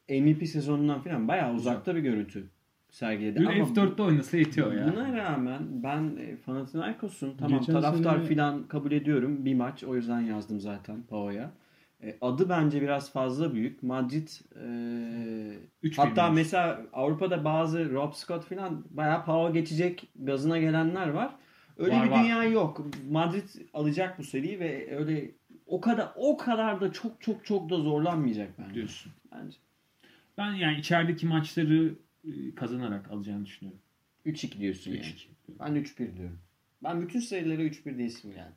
MVP sezonundan falan bayağı uzakta bir görüntü sergiledi. Ama F4'te oynasa yetiyor ya. Buna rağmen ben e, Panathinaikos'un tamam Geçen taraftar sene- filan kabul ediyorum bir maç o yüzden yazdım zaten Pao'ya. E, adı bence biraz fazla büyük. Madrid e, hatta mesela Avrupa'da bazı Rob Scott filan bayağı Pau geçecek gazına gelenler var. Öyle Var, bir var. dünya yok. Madrid alacak bu seriyi ve öyle o kadar o kadar da çok çok çok da zorlanmayacak bence. diyorsun. Bence. Ben yani içerideki maçları e, kazanarak alacağını düşünüyorum. 3-2 diyorsun yani. 3-2. Ben 3-1 diyorum. Ben bütün serilere 3-1 diye isim geldi.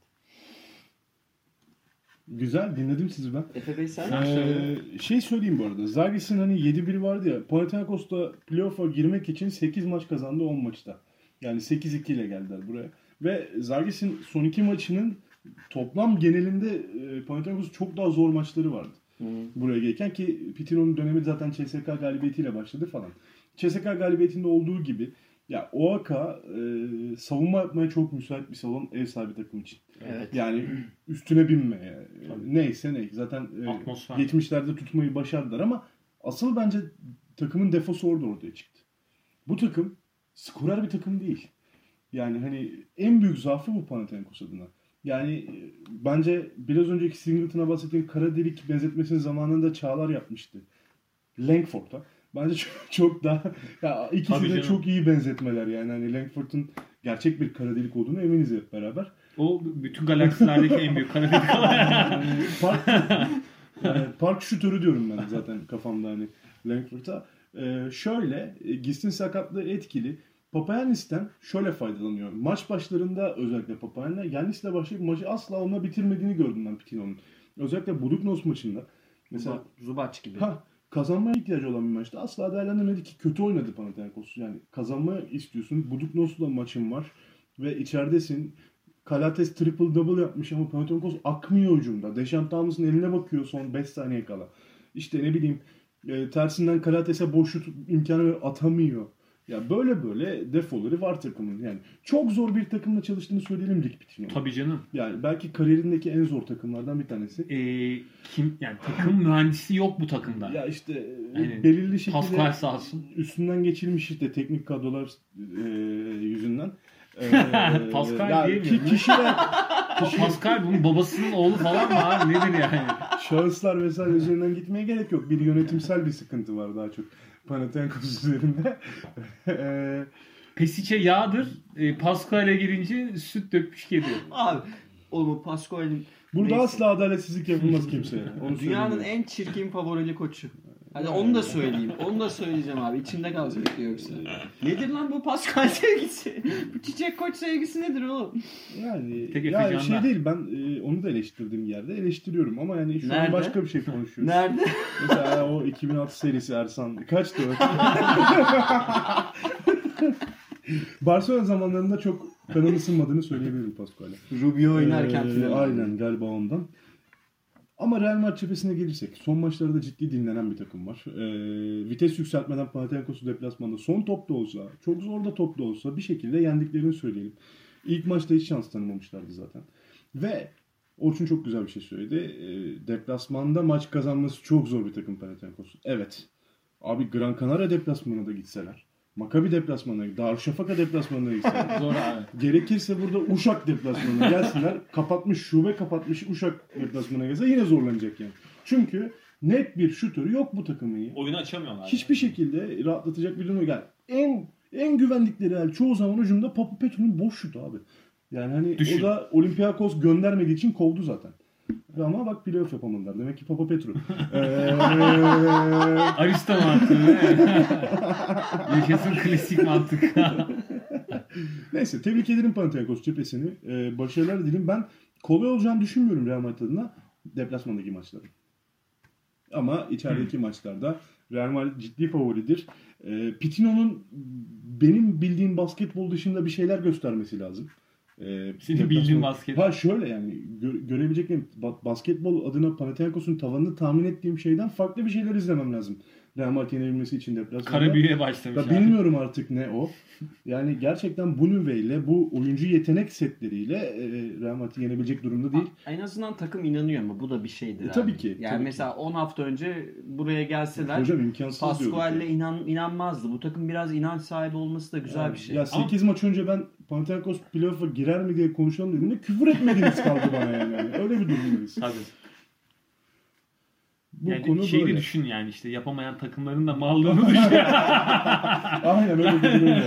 Güzel dinledim sizi ben. Efe Bey sen? Ee, şey söyleyeyim bu arada. Zagis'in hani 7-1 vardı ya. Panathinaikos'ta playoff'a girmek için 8 maç kazandı 10 maçta. Yani 8-2 ile geldiler buraya. Ve Zagis'in son iki maçının toplam genelinde e, Panathinaikos'un çok daha zor maçları vardı. Buraya gelirken ki Pitino'nun dönemi zaten CSK galibiyetiyle başladı falan. CSK galibiyetinde olduğu gibi ya Oaka e, savunma yapmaya çok müsait bir salon ev sahibi takım için. Evet. Yani üstüne binmeye e, neyse ne zaten e, Atmosfer. 70'lerde tutmayı başardılar ama asıl bence takımın defosu orada ortaya çıktı. Bu takım skorer bir takım değil. Yani hani en büyük zaafı bu Panathinaikos adına. Yani e, bence biraz önceki Singleton'a bahsettiğim kara delik benzetmesini zamanında Çağlar yapmıştı. Langford'a. Bence çok, çok daha ya ikisi Tabii de canım. çok iyi benzetmeler yani. Hani Langford'un gerçek bir kara delik olduğunu eminiz hep beraber. O bütün galaksilerdeki en büyük kara delik. Yani park, yani park şutörü diyorum ben zaten kafamda hani Langford'a. Ee, şöyle e, Gistin sakatlığı etkili. Papayannis'ten şöyle faydalanıyor. Maç başlarında özellikle Papayannis'le Yannis'le başlayıp maçı asla onunla bitirmediğini gördüm ben Pitino'nun. Özellikle Buduknos maçında. Mesela Zubac gibi. ha, kazanmaya ihtiyacı olan bir maçta asla değerlendirmedi ki kötü oynadı Panathinaikos. Yani kazanma istiyorsun. Buduknos'la maçın var ve içeridesin. Kalates triple double yapmış ama Panathinaikos akmıyor hücumda. Deşan Thomas'ın eline bakıyor son 5 saniye kala. İşte ne bileyim e, tersinden Kalates'e boş şut imkanı atamıyor. Ya böyle böyle defoları var takımın. Yani çok zor bir takımla çalıştığını söyleyelim Rick Pitino. Tabii canım. Yani belki kariyerindeki en zor takımlardan bir tanesi. Ee, kim yani takım mühendisi yok bu takımda. Ya işte e, Aynen. belirli şekilde Pascal sağ olsun. üstünden geçilmiş işte teknik kadrolar e, yüzünden. E, Pascal ya diyemiyorum. ki- kişiler, Pascal bunun babasının oğlu falan mı abi? Nedir yani? şahıslar vesaire üzerinden gitmeye gerek yok. Bir yönetimsel bir sıkıntı var daha çok Panathinaikos üzerinde. E, Pesic'e yağdır. E, Pascal'e girince süt dökmüş kedi. Abi oğlum o Pascual'in burada Neyse. asla adaletsizlik yapılmaz kimseye. Onu dünyanın söyleyeyim. en çirkin favorili koçu. Hadi onu da söyleyeyim. Onu da söyleyeceğim abi. İçimde kalacak yoksa. Nedir lan bu Pascal sevgisi? bu çiçek koç sevgisi nedir oğlum? Yani Tek ya Efe şey değil ben e, onu da eleştirdiğim yerde eleştiriyorum ama yani şu Nerede? an başka bir şey konuşuyoruz. Nerede? Mesela o 2006 serisi Ersan kaçtı o? Barcelona zamanlarında çok kanım ısınmadığını söyleyebilirim Pascal'e. Rubio oynarken Ee, aynen galiba ondan. Ama Real Madrid cephesine gelirsek son maçlarda ciddi dinlenen bir takım var. Ee, vites yükseltmeden Panathinaikos'u deplasmanda son top da olsa, çok zor da top da olsa bir şekilde yendiklerini söyleyelim. İlk maçta hiç şans tanımamışlardı zaten. Ve Orçun çok güzel bir şey söyledi. Ee, deplasmanda maç kazanması çok zor bir takım Panathinaikos. Evet. Abi Gran Canaria deplasmanına da gitseler. Maccabi deplasmanına, Darüşşafaka deplasmanına gitseler. Zor abi. Gerekirse burada Uşak deplasmanına gelsinler. kapatmış, şube kapatmış Uşak deplasmanına gelse yine zorlanacak yani. Çünkü net bir şutörü yok bu takımın ya. Oyunu açamıyorlar. Hiçbir şekilde rahatlatacak bir durum yok. Yani en en güvendikleri el çoğu zaman hücumda Papu Petru'nun boş şutu abi. Yani hani Düşün. o da Olympiakos göndermediği için kovdu zaten. Ama bak playoff yapamadılar. Demek ki Papa Petru. Ee, Arista mantığı. Yaşasın klasik mantık. Neyse tebrik ederim Panathinaikos cephesini. Ee, başarılar dilerim. Ben kolay olacağını düşünmüyorum Real Madrid adına deplasmandaki maçların. Ama içerideki maçlarda Real Madrid ciddi favoridir. Ee, Pitino'nun benim bildiğim basketbol dışında bir şeyler göstermesi lazım. Ee, Senin deplasman- bildiğin basket. Ha şöyle yani gö- görebileceklerim ba- basketbol adına Panathinaikos'un tavanını tahmin ettiğim şeyden farklı bir şeyler izlemem lazım. Real Madrid yenebilmesi için deplasmanda. Kara büyüye başlamış Ya abi. bilmiyorum artık ne o. Yani gerçekten bu nüveyle, bu oyuncu yetenek setleriyle e, Real Madrid yenebilecek durumda değil. En azından takım inanıyor ama bu da bir şeydir E, abi. tabii ki, Yani tabii mesela 10 hafta önce buraya gelseler Hocam imkansız. Pascual'le inan, inanmazdı. Bu takım biraz inanç sahibi olması da güzel bir şey. Ya 8 maç önce ben Panathinaikos playoff'a girer mi diye konuşalım dediğimde küfür etmediniz kaldı bana yani. Yani Öyle bir durumdayız. Tabii. Bu yani konu şeyi de böyle. düşün yani işte yapamayan takımların da mallığını düşün. Aynen öyle bir durum yani.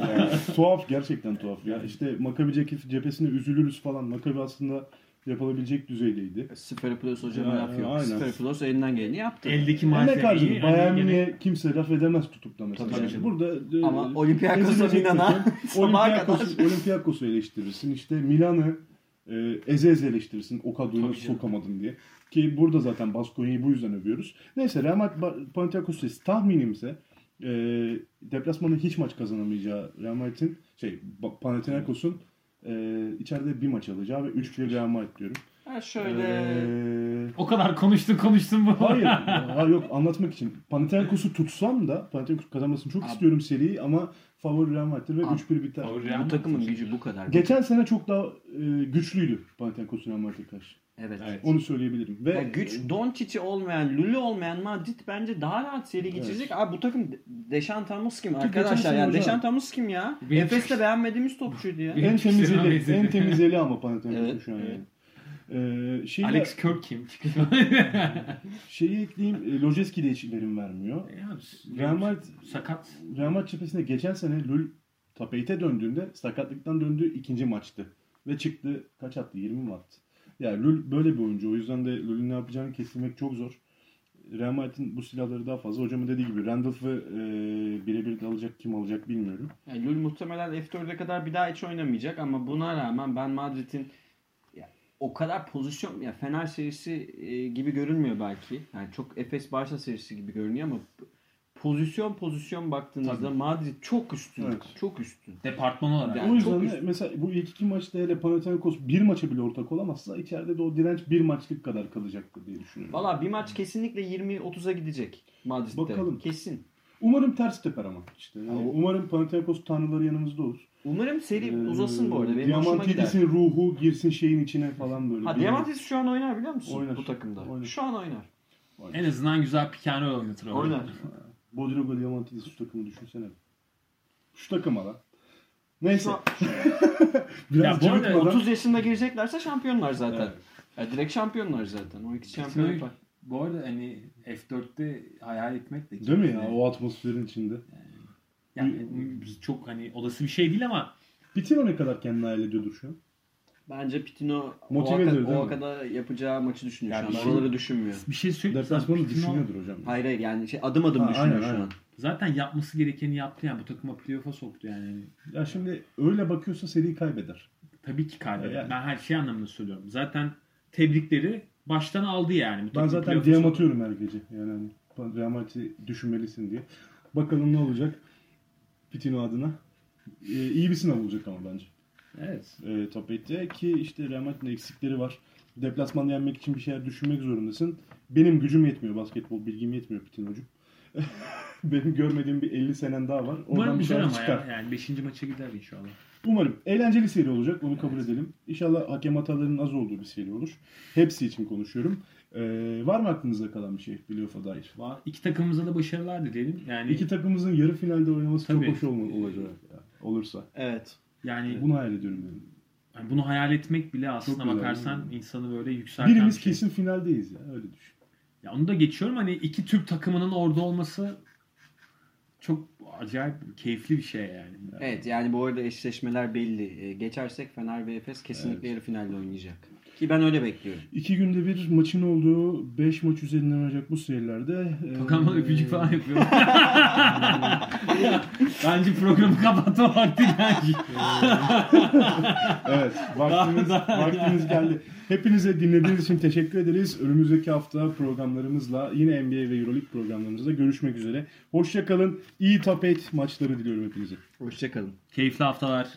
Yani, yani tuhaf gerçekten tuhaf. Ya işte Maccabi cep- cephesine üzülürüz falan. Maccabi aslında yapılabilecek düzeydeydi. Sferopoulos hocama Ya, laf yok. aynen. Sferopoulos elinden geleni yaptı. Eldeki Emek malzemeyi. harcadı. hani Bayern Münih'e kimse laf edemez tutup da mesela. Tabii Yani. Burada e, Ama Olympiakos'a inana takım. sabaha Olympiakos. Olympiakos'u eleştirirsin. İşte Milan'ı e, eze eze eleştirirsin. O kadroyu sokamadın diye. Ki burada zaten Baskonya'yı bu yüzden övüyoruz. Neyse Real Madrid Panathinaikos tahminimse e, deplasmanda hiç maç kazanamayacağı Real Madrid'in şey Panathinaikos'un e, içeride bir maç alacağı ve 3-1 Real Madrid diyorum. Ha şöyle Ee, O kadar konuştun konuştun bu. Hayır. ha, yok anlatmak için. Panathinaikos'u tutsam da Panathinaikos kazanmasını çok Abi. istiyorum seriyi ama favori Real Madrid'dir ve Abi, 3-1 biter. Favori Real Bu takımın gücü bu kadar. Geçen sene çok daha e, güçlüydü Panathinaikos Real Madrid'e karşı. Evet. Evet. Onu söyleyebilirim. Ve Ya güç Doncic'i olmayan, Lulu olmayan Madrid bence daha rahat seri geçecek. Abi bu takım Deşan Tamus kim arkadaşlar sene ya? hocam- Deşan Tamus kim ya? Benim- Efes'te beğenmediğimiz topçuydu ya. Benim- en temiz eli, en temiz eli ama Panathinaikos'un Evet, şu an. evet. yani. Ee, şeyle, Alex Kirk kim? şeyi ekleyeyim. E, Lojeski de hiç verim vermiyor. Real Madrid sakat. Real Madrid cephesinde geçen sene Lul 8'e döndüğünde sakatlıktan döndüğü ikinci maçtı. Ve çıktı kaç attı? 20 mi attı? Yani Lul böyle bir oyuncu. O yüzden de Lul'ün ne yapacağını kestirmek çok zor. Real Madrid'in bu silahları daha fazla. Hocamın dediği gibi Randolph'ı e, birebir de alacak kim alacak bilmiyorum. Yani Lul muhtemelen F4'e kadar bir daha hiç oynamayacak ama buna rağmen ben Madrid'in o kadar pozisyon ya Fener serisi e, gibi görünmüyor belki. Yani çok Efes Barça serisi gibi görünüyor ama pozisyon pozisyon baktığınızda Tabii. Madrid çok üstün. Evet. Çok üstün. Departman olarak. Yani o çok yüzden de üst- mesela bu ilk iki maçta hele Panathinaikos bir maça bile ortak olamazsa içeride de o direnç bir maçlık kadar kalacaktır diye düşünüyorum. Valla bir maç kesinlikle 20-30'a gidecek Madrid'de. Bakalım. Kesin. Umarım ters teper ama. işte. Yani Ama- umarım Panathinaikos tanrıları yanımızda olur. Umarım seri Ee, uzasın bu arada. Benim. Diamantidis'in ruhu girsin şeyin içine falan böyle. Ha Diamantidis şu an oynar biliyor musun? Oynar. Bu takımda. Oynar. Şu an oynar. En azından güzel pikano oynatır. orada. Oynar. Bodiroga Diamantidis şu takımı düşünsene. Şu takım ala. Neyse. Ya bu arada cıvıtmadan. 30 yaşında gireceklerse şampiyonlar zaten. Evet. Ya direkt şampiyonlar zaten. O ikisi şampiyon yapar. Bu arada hani F4'te hayal etmek de Değil mi ya o atmosferin içinde. Yani biz çok hani olası bir şey değil ama Pitino ne kadar kendini hayal ediyordur şu an? Bence Pitino o, Motivedir, kadar, değil o kadar yapacağı maçı düşünüyor Yani şu an. şey- Oraları düşünmüyor. bir şey söyleyeyim. Deplasmanı düşünüyordur hocam. Hayır hayır yani şey adım adım Ha, düşünüyor aynen, şu aynen. an. Zaten yapması gerekeni yaptı yani bu takıma playoff'a soktu yani. Ya şimdi öyle bakıyorsa seri kaybeder. Tabii ki kaybeder. Yani. Ben her şey anlamında söylüyorum. Zaten tebrikleri baştan aldı yani. Bu Ben takım zaten playoff'a soktu. atıyorum her gece. Yani hani Real Madrid'i düşünmelisin diye. Bakalım ne olacak Pitino adına. Ee, iyi bir sınav olacak ama bence. Evet. e, top 8'te ki işte Real Madrid'in eksikleri var. Deplasmanda yenmek için bir şeyler düşünmek zorundasın. Benim gücüm yetmiyor. Basketbol bilgim yetmiyor Pitino'cum. Benim görmediğim bir 50 senen daha var. Oradan Umarım bir güzel şeyler ama çıkar. ya. Yani 5. maça gider inşallah. Umarım. Eğlenceli seri olacak. Onu kabul edelim. İnşallah hakem hatalarının az olduğu bir seri olur. Hepsi için konuşuyorum. Ee, var mı aklınızda kalan bir şey playoff'a dair? Va- İki takımımıza da başarılar dileyelim. Yani İki takımımızın yarı finalde oynaması Tabii. çok hoş olacak. ya, olursa. Evet. Yani Bunu hayal ediyorum. Yani. yani bunu hayal etmek bile aslında güzel, bakarsan insanı böyle yükselten Birimiz bir şey. kesin finaldeyiz ya. Öyle düşün. Ya onu da geçiyorum. Hani iki Türk takımının orada olması çok acayip keyifli bir şey yani. Evet yani bu arada eşleşmeler belli. Ee, geçersek Fener ve Efes kesinlikle yarı finalde oynayacak. Ki ben öyle bekliyorum. İki günde bir maçın olduğu 5 maç üzerinden oynayacak bu serilerde. e, Tokan bana öpücük falan yapıyor. Bence programı kapatma vakti geldi. Evet, vaktimiz, vaktimiz geldi. Hepinize dinlediğiniz için teşekkür ederiz. Önümüzdeki hafta programlarımızla yine NBA ve Euroleague programlarımızda görüşmek üzere. Hoşçakalın. İyi 8 maçları diliyorum hepinize. Hoşçakalın. Keyifli haftalar.